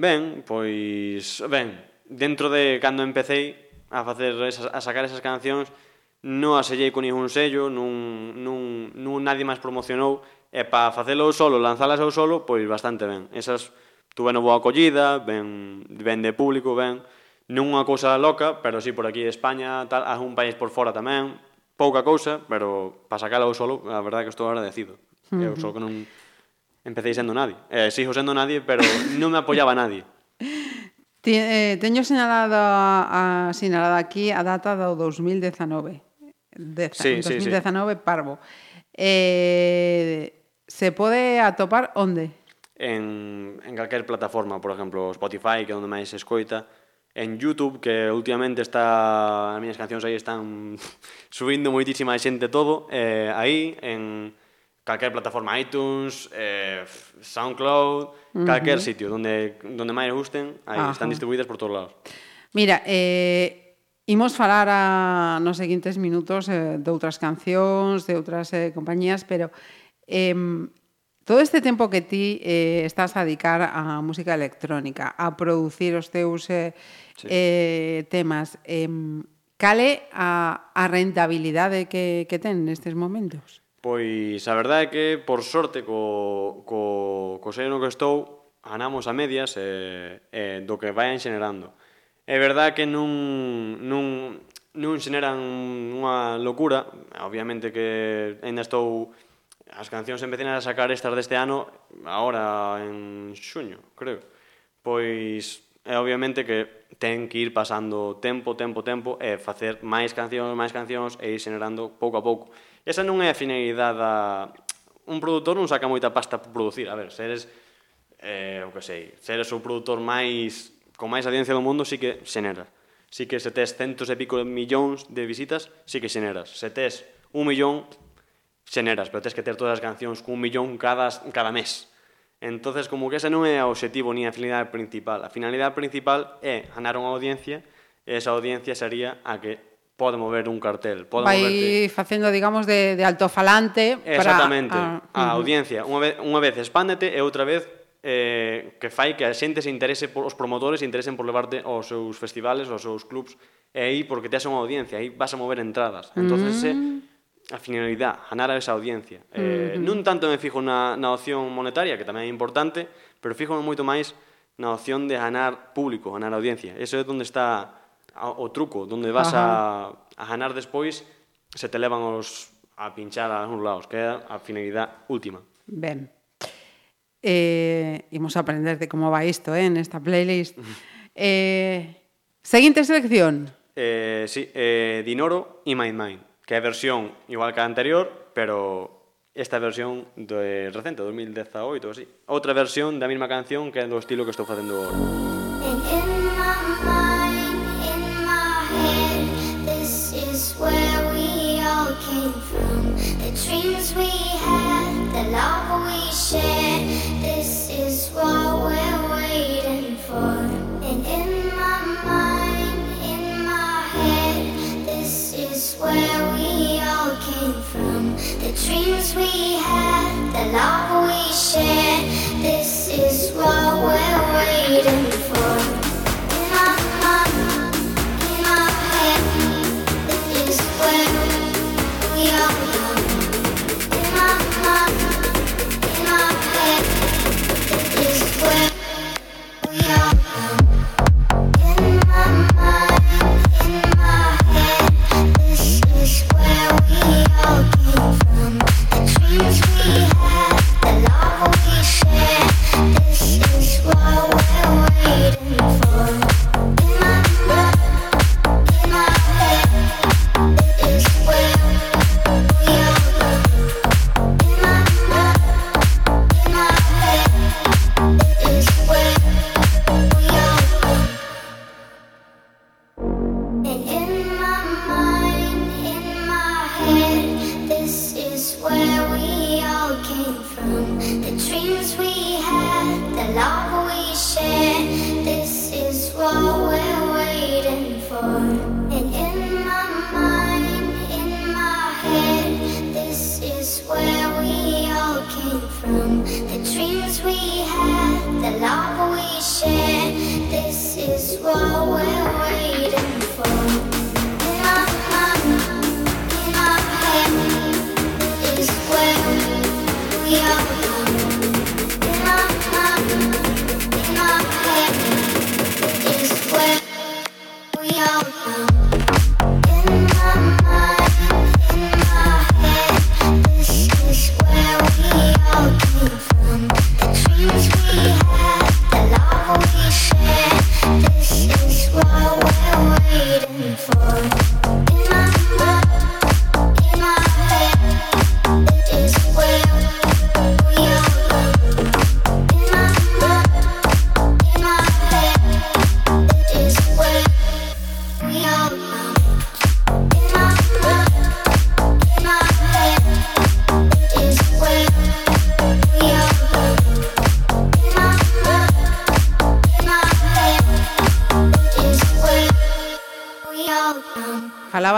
Ben, pois, ben, dentro de cando empecé a facer esas, a sacar esas cancións, non asellei sellei con ningún sello, non, non, non nadie máis promocionou, e para facelo solo, lanzalas eu solo, pois bastante ben. Esas tuve boa acollida, ben, ben de público, ben, non unha cousa loca, pero sí por aquí de España, tal, haz un país por fora tamén, pouca cousa, pero para sacala eu solo, a verdade que estou agradecido. Uh -huh. Eu solo que non empecé sendo nadie. Eh, sigo sendo nadie, pero non me apoiaba nadie. Ti, eh, teño señalado a, a señalado aquí a data do 2019. Deza, sí, 2019 sí, sí. parvo. Eh, se pode atopar onde? En, en calquer plataforma, por exemplo, Spotify, que é onde máis escoita, en YouTube, que últimamente está, as miñas cancións aí están subindo moitísima xente todo, eh, aí, en calquer plataforma iTunes, eh, SoundCloud, uh -huh. calquer sitio donde, donde máis gusten, aí Ajá. están distribuídas por todos lados. Mira, eh, imos falar a, nos seguintes minutos eh, de outras cancións, de outras eh, compañías, pero eh, Todo este tempo que ti eh, estás a dedicar á música electrónica, a producir os teus eh, sí. eh, temas, eh, cale a, a rentabilidade que, que ten nestes momentos? Pois a verdade é que, por sorte, co, co, co sello no que estou, anamos a medias eh, eh, do que vayan xenerando. É verdade que non, non, non xeneran unha locura, obviamente que ainda estou as cancións empecen a sacar estas deste ano ahora en xuño, creo. Pois é obviamente que ten que ir pasando tempo, tempo, tempo e facer máis cancións, máis cancións e ir xenerando pouco a pouco. Esa non é a finalidade da... Un produtor non saca moita pasta por producir. A ver, se eres, eh, o que sei, se eres o produtor máis con máis audiencia do mundo, sí que xenera. Sí que se tes centos e pico de millóns de visitas, sí que xeneras. Se tes un millón, xeneras, pero tens que ter todas as cancións cun millón cada, cada mes. Entonces, como que ese non é o objetivo ni a finalidade principal. A finalidade principal é ganar unha audiencia e esa audiencia sería a que pode mover un cartel, pode Vai moverte. facendo, digamos, de, de altofalante Exactamente, para... a, a audiencia. Unha vez, unha vez expándete e outra vez eh, que fai que a xente se interese por, os promotores se interesen por levarte aos seus festivales, aos seus clubs, e aí porque tes unha audiencia, aí vas a mover entradas. Entonces, mm a finalidade, ganar a esa audiencia. Eh. Non tanto me fijo na, na opción monetaria, que tamén é importante, pero fijo moito máis na opción de ganar público, ganar audiencia. Eso é onde está o truco, onde vas Ajá. a, a ganar despois, se te levan os a pinchar a uns lados, que é a finalidade última. Ben. Eh, imos aprender de como vai isto, eh, nesta playlist. eh, seguinte selección. Eh, sí, eh, Dinoro e My Mind. Que é versión igual que a anterior, pero esta versión de recente, 2018 ou así. Outra versión da mesma canción que é do estilo que estou facendo agora. Where The dreams we had, the love we shared, this is what we're waiting for.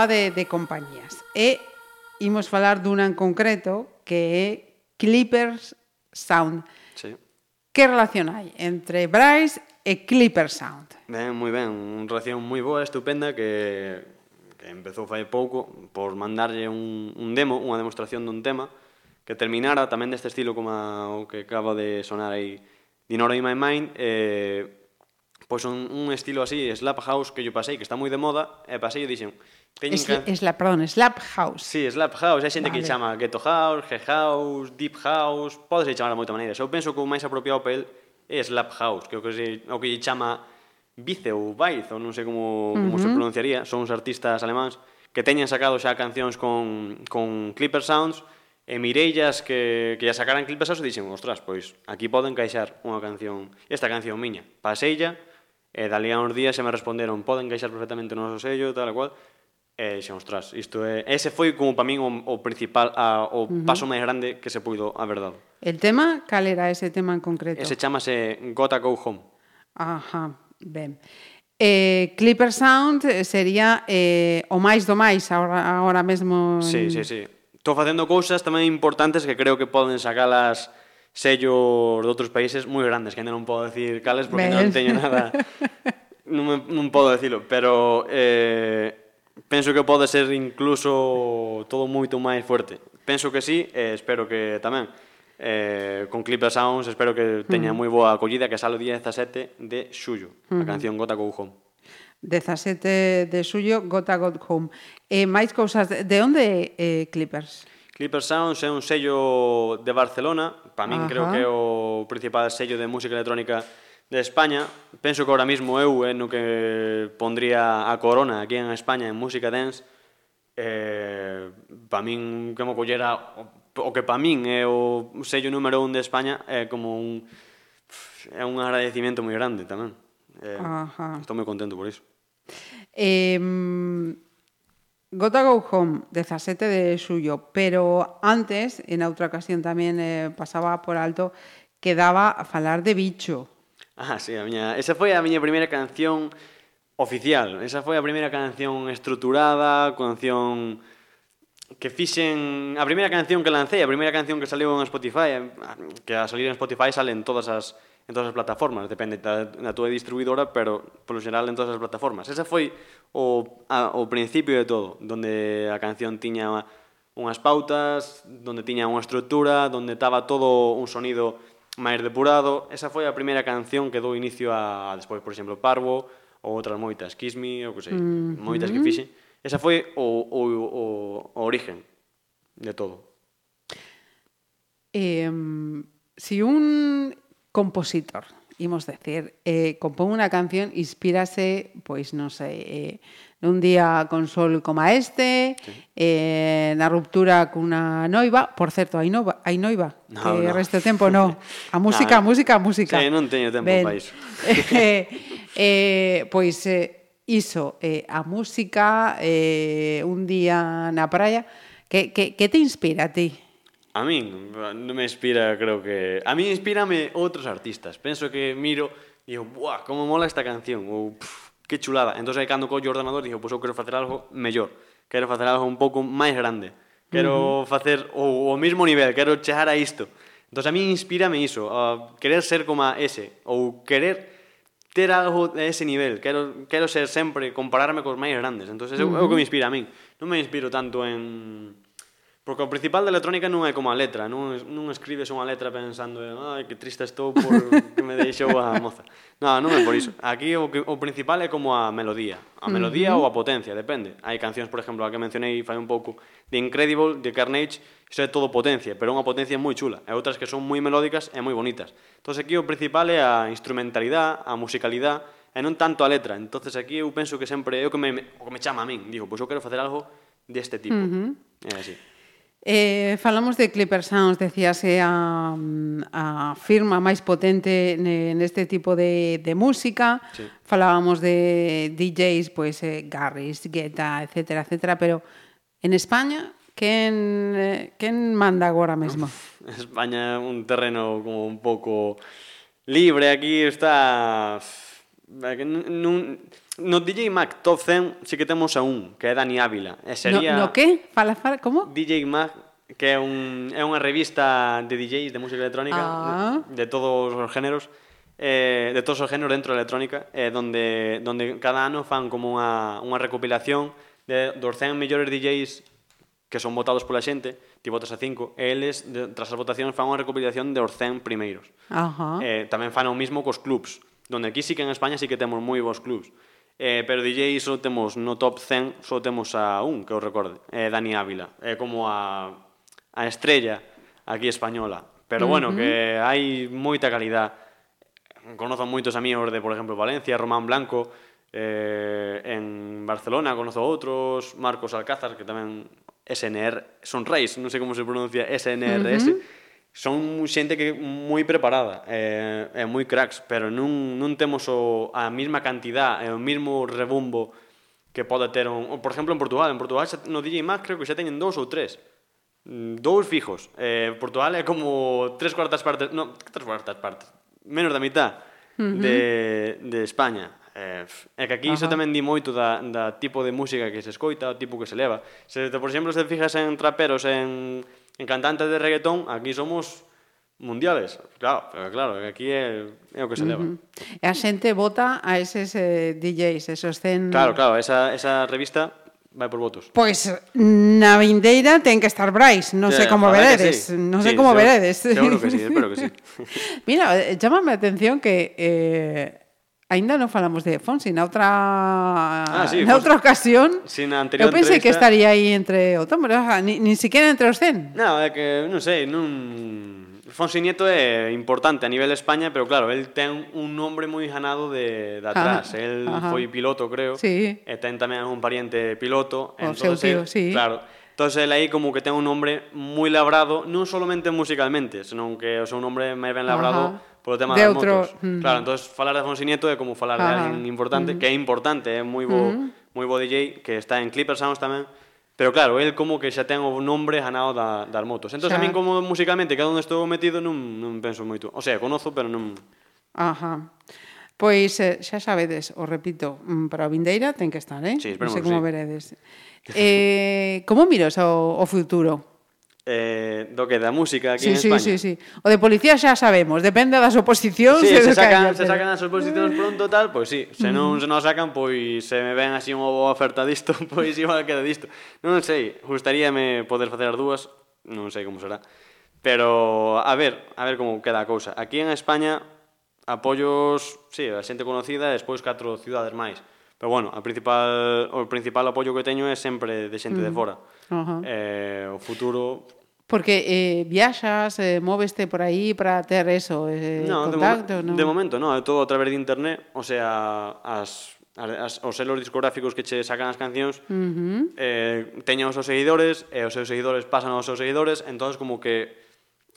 falaba de, de compañías. E imos falar dunha en concreto que é Clippers Sound. Sí. Que relación hai entre Bryce e Clipper Sound? Ben, moi ben, unha relación moi boa, estupenda que que empezou fai pouco por mandarlle un, un demo, unha demostración dun tema que terminara tamén deste estilo como a, o que acaba de sonar aí Dinora in My Mind eh, pois un, un estilo así, slap house que yo pasei, que está moi de moda, e pasei e dixen, Teñen es, can... Perdón, Slap House. Sí, Slap House. Hai xente vale. que chama Ghetto House, G House, Deep House... Podes chamar de moita maneira. Eu penso que o máis apropiado para el é Slap House, que é o que, se, o que chama Vice ou Vice, ou non sei como, como uh -huh. se pronunciaría. Son uns artistas alemáns que teñen sacado xa cancións con, con Clipper Sounds, E Mireillas, que, que ya sacaran clipes eso dixen, ostras, pois aquí poden encaixar unha canción, esta canción miña, paseilla, e dali a uns días se me responderon, poden encaixar perfectamente no noso sello, tal e cual, E xa, ostras, isto é... Ese foi como para min o, o principal, a, o uh -huh. paso máis grande que se puido haber dado. El tema, cal era ese tema en concreto? Ese chamase Gotta Go Home. Ajá, ben. Eh, Clipper Sound sería eh, o máis do máis agora, agora mesmo... En... Sí, sí, sí. Estou facendo cousas tamén importantes que creo que poden sacalas sellos de outros países moi grandes, que ainda non podo decir cales porque ben. non teño nada... non, me, non podo decirlo, pero... Eh, penso que pode ser incluso todo moito máis fuerte. Penso que sí e espero que tamén. Eh, con Clipper Sounds espero que teña mm. moi boa acollida que sale o día 17 de xullo, a mm-hmm. canción Gota Go Home. 17 de xullo, Gota Go Home. Eh, máis cousas, de onde eh, Clippers? Clipper Sounds é un sello de Barcelona, para min creo que é o principal sello de música electrónica de España, penso que ahora mismo eu é no que pondría a corona aquí en España en música dance, eh, pa min que mo collera o que pa min é o sello número un de España é eh, como un é un agradecimento moi grande tamén. Eh, Ajá. Estou moi contento por iso. Eh, Gota Go Home, 17 de suyo, pero antes, en outra ocasión tamén eh, pasaba por alto, quedaba a falar de bicho. Ah, sí, a miña... Esa foi a miña primeira canción oficial. Esa foi a primeira canción estruturada, canción que fixen... A primeira canción que lancei, a primeira canción que saliu en Spotify, eh, que a salir en Spotify salen todas as en todas as plataformas, depende da, da túa distribuidora, pero polo xeral en todas as plataformas. Esa foi o, a, o principio de todo, donde a canción tiña unhas pautas, donde tiña unha estrutura, donde estaba todo un sonido máis depurado. Esa foi a primeira canción que dou inicio a, a despois, por exemplo, Parvo, ou outras moitas, Kiss Me, ou que sei, mm -hmm. moitas que fixe. Esa foi o, o, o, o origen de todo. Eh, si un compositor imos decir, eh, compón unha canción, inspírase, pois non sei, eh, nun día con sol como este, sí. eh, na ruptura cunha noiva, por certo, hai, noiva, hai noiva, no, que no. resto tempo non, a música, no, música, música. Sí, non teño tempo ben. para iso. eh, eh, pois, eh, iso, eh, a música, eh, un día na praia, que, que, que te inspira a ti? A min non me inspira, creo que... A min inspírame outros artistas. Penso que miro e digo, buah, como mola esta canción, ou que chulada. Entón, aí, cando collo o ordenador, digo, pois pues, eu quero facer algo mellor. Quero facer algo un pouco máis grande. Quero uh -huh. facer o, o mesmo nivel, quero chegar a isto. Entón, a mí inspírame iso, a querer ser como a ese, ou querer ter algo de ese nivel, quero, quero ser sempre, compararme cos máis grandes. Entón, é uh -huh. o que me inspira a min. Non me inspiro tanto en Porque o principal da electrónica non é como a letra, non, non escribes unha letra pensando ai, que triste estou por que me deixou a moza. Non, non é por iso. Aquí o, que, o principal é como a melodía. A melodía uh -huh. ou a potencia, depende. Hai cancións, por exemplo, a que mencionei fai un pouco, de Incredible, de Carnage, iso é todo potencia, pero unha potencia moi chula. E outras que son moi melódicas e moi bonitas. Entón aquí o principal é a instrumentalidade, a musicalidade, e non tanto a letra. entonces aquí eu penso que sempre é o que me, o que me chama a min. Digo, pois eu quero facer algo deste tipo. Uh -huh. É así. Eh, falamos de Clipper Sounds, decíase eh, a, a firma máis potente neste tipo de, de música. Sí. Falábamos de DJs, pois pues, eh, Garris, Guetta, etcétera, etcétera, pero en España quen, eh, quen manda agora mesmo? España é un terreno como un pouco libre, aquí está non No DJ Mag Top 100 sí que temos a un, que é Dani Ávila. E sería... No, no que? Fala, fala, como? DJ Mag, que é, un, é unha revista de DJs de música electrónica, ah. de, de todos os géneros, eh, de todos os géneros dentro da electrónica, eh, donde, donde cada ano fan como unha, unha recopilación de, dos 100 mellores DJs que son votados pola xente, ti votas a cinco, e eles, de, tras as votacións, fan unha recopilación de os 100 primeiros. Uh -huh. eh, tamén fan o mismo cos clubs, donde aquí sí que en España sí que temos moi bons clubs. Eh, pero DJ só temos no top 100 só temos a un que eu recorde, eh, Dani Ávila, é eh, como a, a estrella aquí española. Pero bueno, uh -huh. que hai moita calidad. Conozco moitos amigos de, por exemplo, Valencia, Román Blanco, eh, en Barcelona conozo outros, Marcos Alcázar, que tamén SNR, son reis, non sei como se pronuncia SNRS, uh -huh son xente que moi preparada e, e moi cracks, pero non, non temos o, a mesma cantidad e o mesmo rebumbo que pode ter un, por exemplo en Portugal, en Portugal xa, no DJ Max creo que xa teñen dous ou tres. Mm, dous fijos. Eh, Portugal é como tres cuartas partes no, tres cuartas partes, menos da mitad uh -huh. de, de España. Eh, é que aquí Ajá. iso tamén di moito da, da tipo de música que se escoita o tipo que se leva. Se, por exemplo, se fijas en traperos en en cantantes de reggaetón aquí somos mundiales. Claro, pero claro, aquí é, é o que se leva. Uh -huh. E a xente vota a eses eh, DJs, esos 100... Claro, claro, esa, esa revista vai por votos. Pois na vindeira ten que estar Brais, non sei como veredes, sí. non sei sí, como seguro, veredes. Seguro que sí, espero que sí. Mira, chamame a atención que eh, Ainda non falamos de Fonsi, na outra Ah, sí, na outra ocasión. Sí, na anterior eu pensei que entrevista- estaría aí entre o tomo, ni, ni siquiera entre os 100. No, é que, non sei, non... Fonsi Nieto é importante a nivel de España, pero claro, el ten un nombre moi ganado de, de atrás. Ah, el ajá. foi piloto, creo. Sí. E ten tamén un pariente piloto. O seu tío, sí. Claro. Entonces el aí como que ten un nombre moi labrado, non solamente musicalmente, senón que o seu nombre máis ben labrado Ajá. polo tema de das outro... motos. Mm. Claro, entón falar de Fonsi Nieto é como falar Ajá. de alguén importante, mm. que é importante, é moi bo, mm. moi bo DJ que está en Clippers Sounds tamén. Pero claro, el como que xa ten o nombre ganado da, das motos. Entón, xa. a min como musicalmente cada onde estou metido non, non penso moito. O sea, conozo, pero non... Ajá. Pois eh, xa sabedes, o repito, mm, para a vindeira ten que estar, eh? Sí, non sei como sí. veredes. Eh, como miras o, o futuro? eh, do que da música aquí sí, en España. Sí, sí, sí. O de policía xa sabemos, depende das oposicións. Sí, se, sacan, se sacan as oposicións pronto tal, pois sí, se non mm. se non sacan, pois se me ven así unha boa oferta disto, pois igual queda disto. Non sei, gustaríame poder facer as dúas, non sei como será. Pero a ver, a ver como queda a cousa. Aquí en España apoios, sí, a xente conocida e despois catro cidades máis. Pero bueno, a principal, o principal apoio que teño é sempre de xente mm. de fora. Uh -huh. eh, o futuro Porque eh, viaxas, eh, móveste por aí para ter eso, eh, no, contacto, de, mo no? de momento, no, é todo a través de internet, o sea, as as, os selos discográficos que che sacan as cancións uh -huh. eh, teñen os seus seguidores e os seus seguidores pasan aos seus seguidores entón como que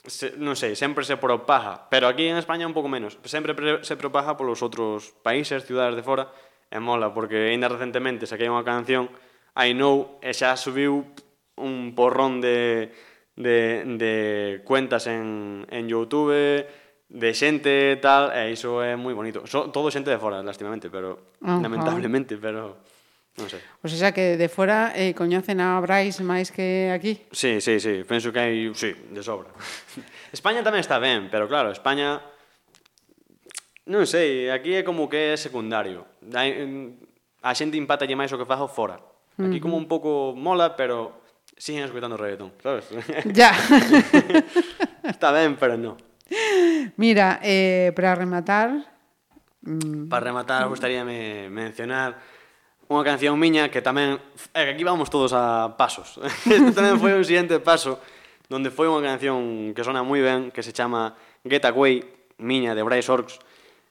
se, non sei, sempre se propaga pero aquí en España un pouco menos sempre pre, se propaga polos outros países, ciudades de fora e mola porque ainda recentemente saquei unha canción Ainou e xa subiu un porrón de, de, de cuentas en, en Youtube, de xente e tal, e iso é moi bonito. So, todo xente de fora, lastimamente, pero uh -huh. lamentablemente, pero non sei. Pois o sea que de fora eh, coñecen a Brais máis que aquí. Sí, sí, sí, penso que hai, sí, de sobra. España tamén está ben, pero claro, España non sei, aquí é como que é secundario. Hai, mm, a xente impátalle máis o que fajo fora. Aquí como un pouco mola, pero siguen escutando reggaetón, sabes? Ya. Está ben, pero no. Mira, eh, para rematar... Mm. Para rematar, gustaríame mencionar unha canción miña que tamén... É que aquí vamos todos a pasos. Este tamén foi un siguiente paso donde foi unha canción que sona moi ben, que se chama Get Away, miña, de Bryce Orks,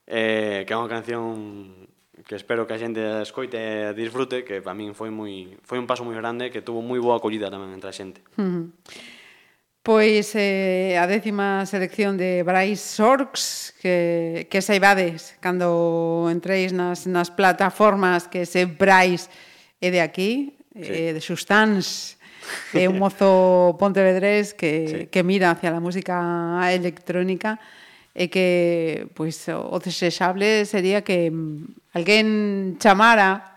eh, que é unha canción que espero que a xente escoite e disfrute, que para min foi moi foi un paso moi grande que tuvo moi boa acollida tamén entre a xente. Pois eh, a décima selección de Bryce Sorks que, que saibades cando entréis nas, nas plataformas que se Bryce é de aquí, sí. eh, de Sustans, é un mozo pontevedrés que, sí. que mira hacia a música electrónica e que pois o desexable sería que mm, alguén chamara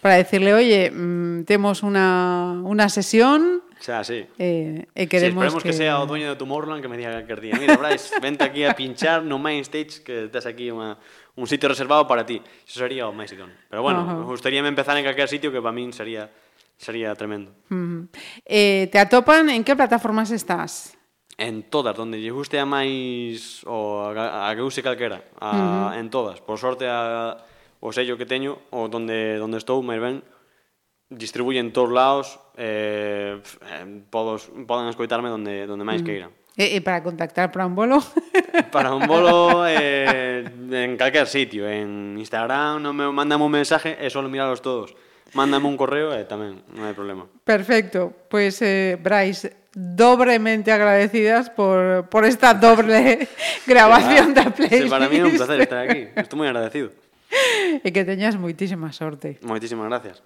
para decirle, "Oye, mm, temos unha unha sesión O sea, sí. Eh, e queremos sí, esperemos que... que sea o dueño de Tomorrowland que me diga que día. Mira, Brais, vente aquí a pinchar no main stage que tes aquí unha, un sitio reservado para ti. Eso sería o máis idón. Pero bueno, uh -huh. gustaríame empezar en calquer sitio que para min sería sería tremendo. Uh -huh. eh, te atopan, en que plataformas estás? en todas, donde lle guste a máis o a, a que use calquera, a, uh -huh. en todas. Por sorte a, o sello que teño, o donde donde estou, máis ben, distribuye en todos lados, eh, podos, poden escoitarme donde, donde máis uh -huh. E, e para contactar para un bolo? Para un bolo eh, en calquer sitio, en Instagram, no me mandan un mensaje e solo miralos todos. Mándame un correo e tamén, non hai problema. Perfecto. Pois, pues, eh, Brais, dobremente agradecidas por, por esta doble grabación da playlist. Sí, para mí é un placer estar aquí. Estou moi agradecido. E que teñas moitísima sorte. Moitísimas gracias.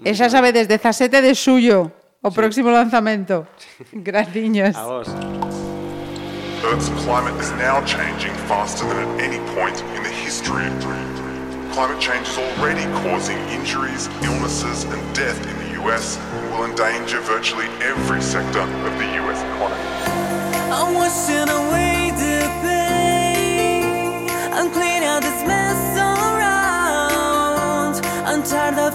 E xa sabedes, 17 de suyo, o sí. próximo lanzamento. Sí. Graciñas. A vos. Earth's climate is now changing faster than at any point in the history of Climate change is already causing injuries, illnesses, and death in the US and will endanger virtually every sector of the US economy. I'm washing away the pain. I'm cleaning out this mess around. I'm tired of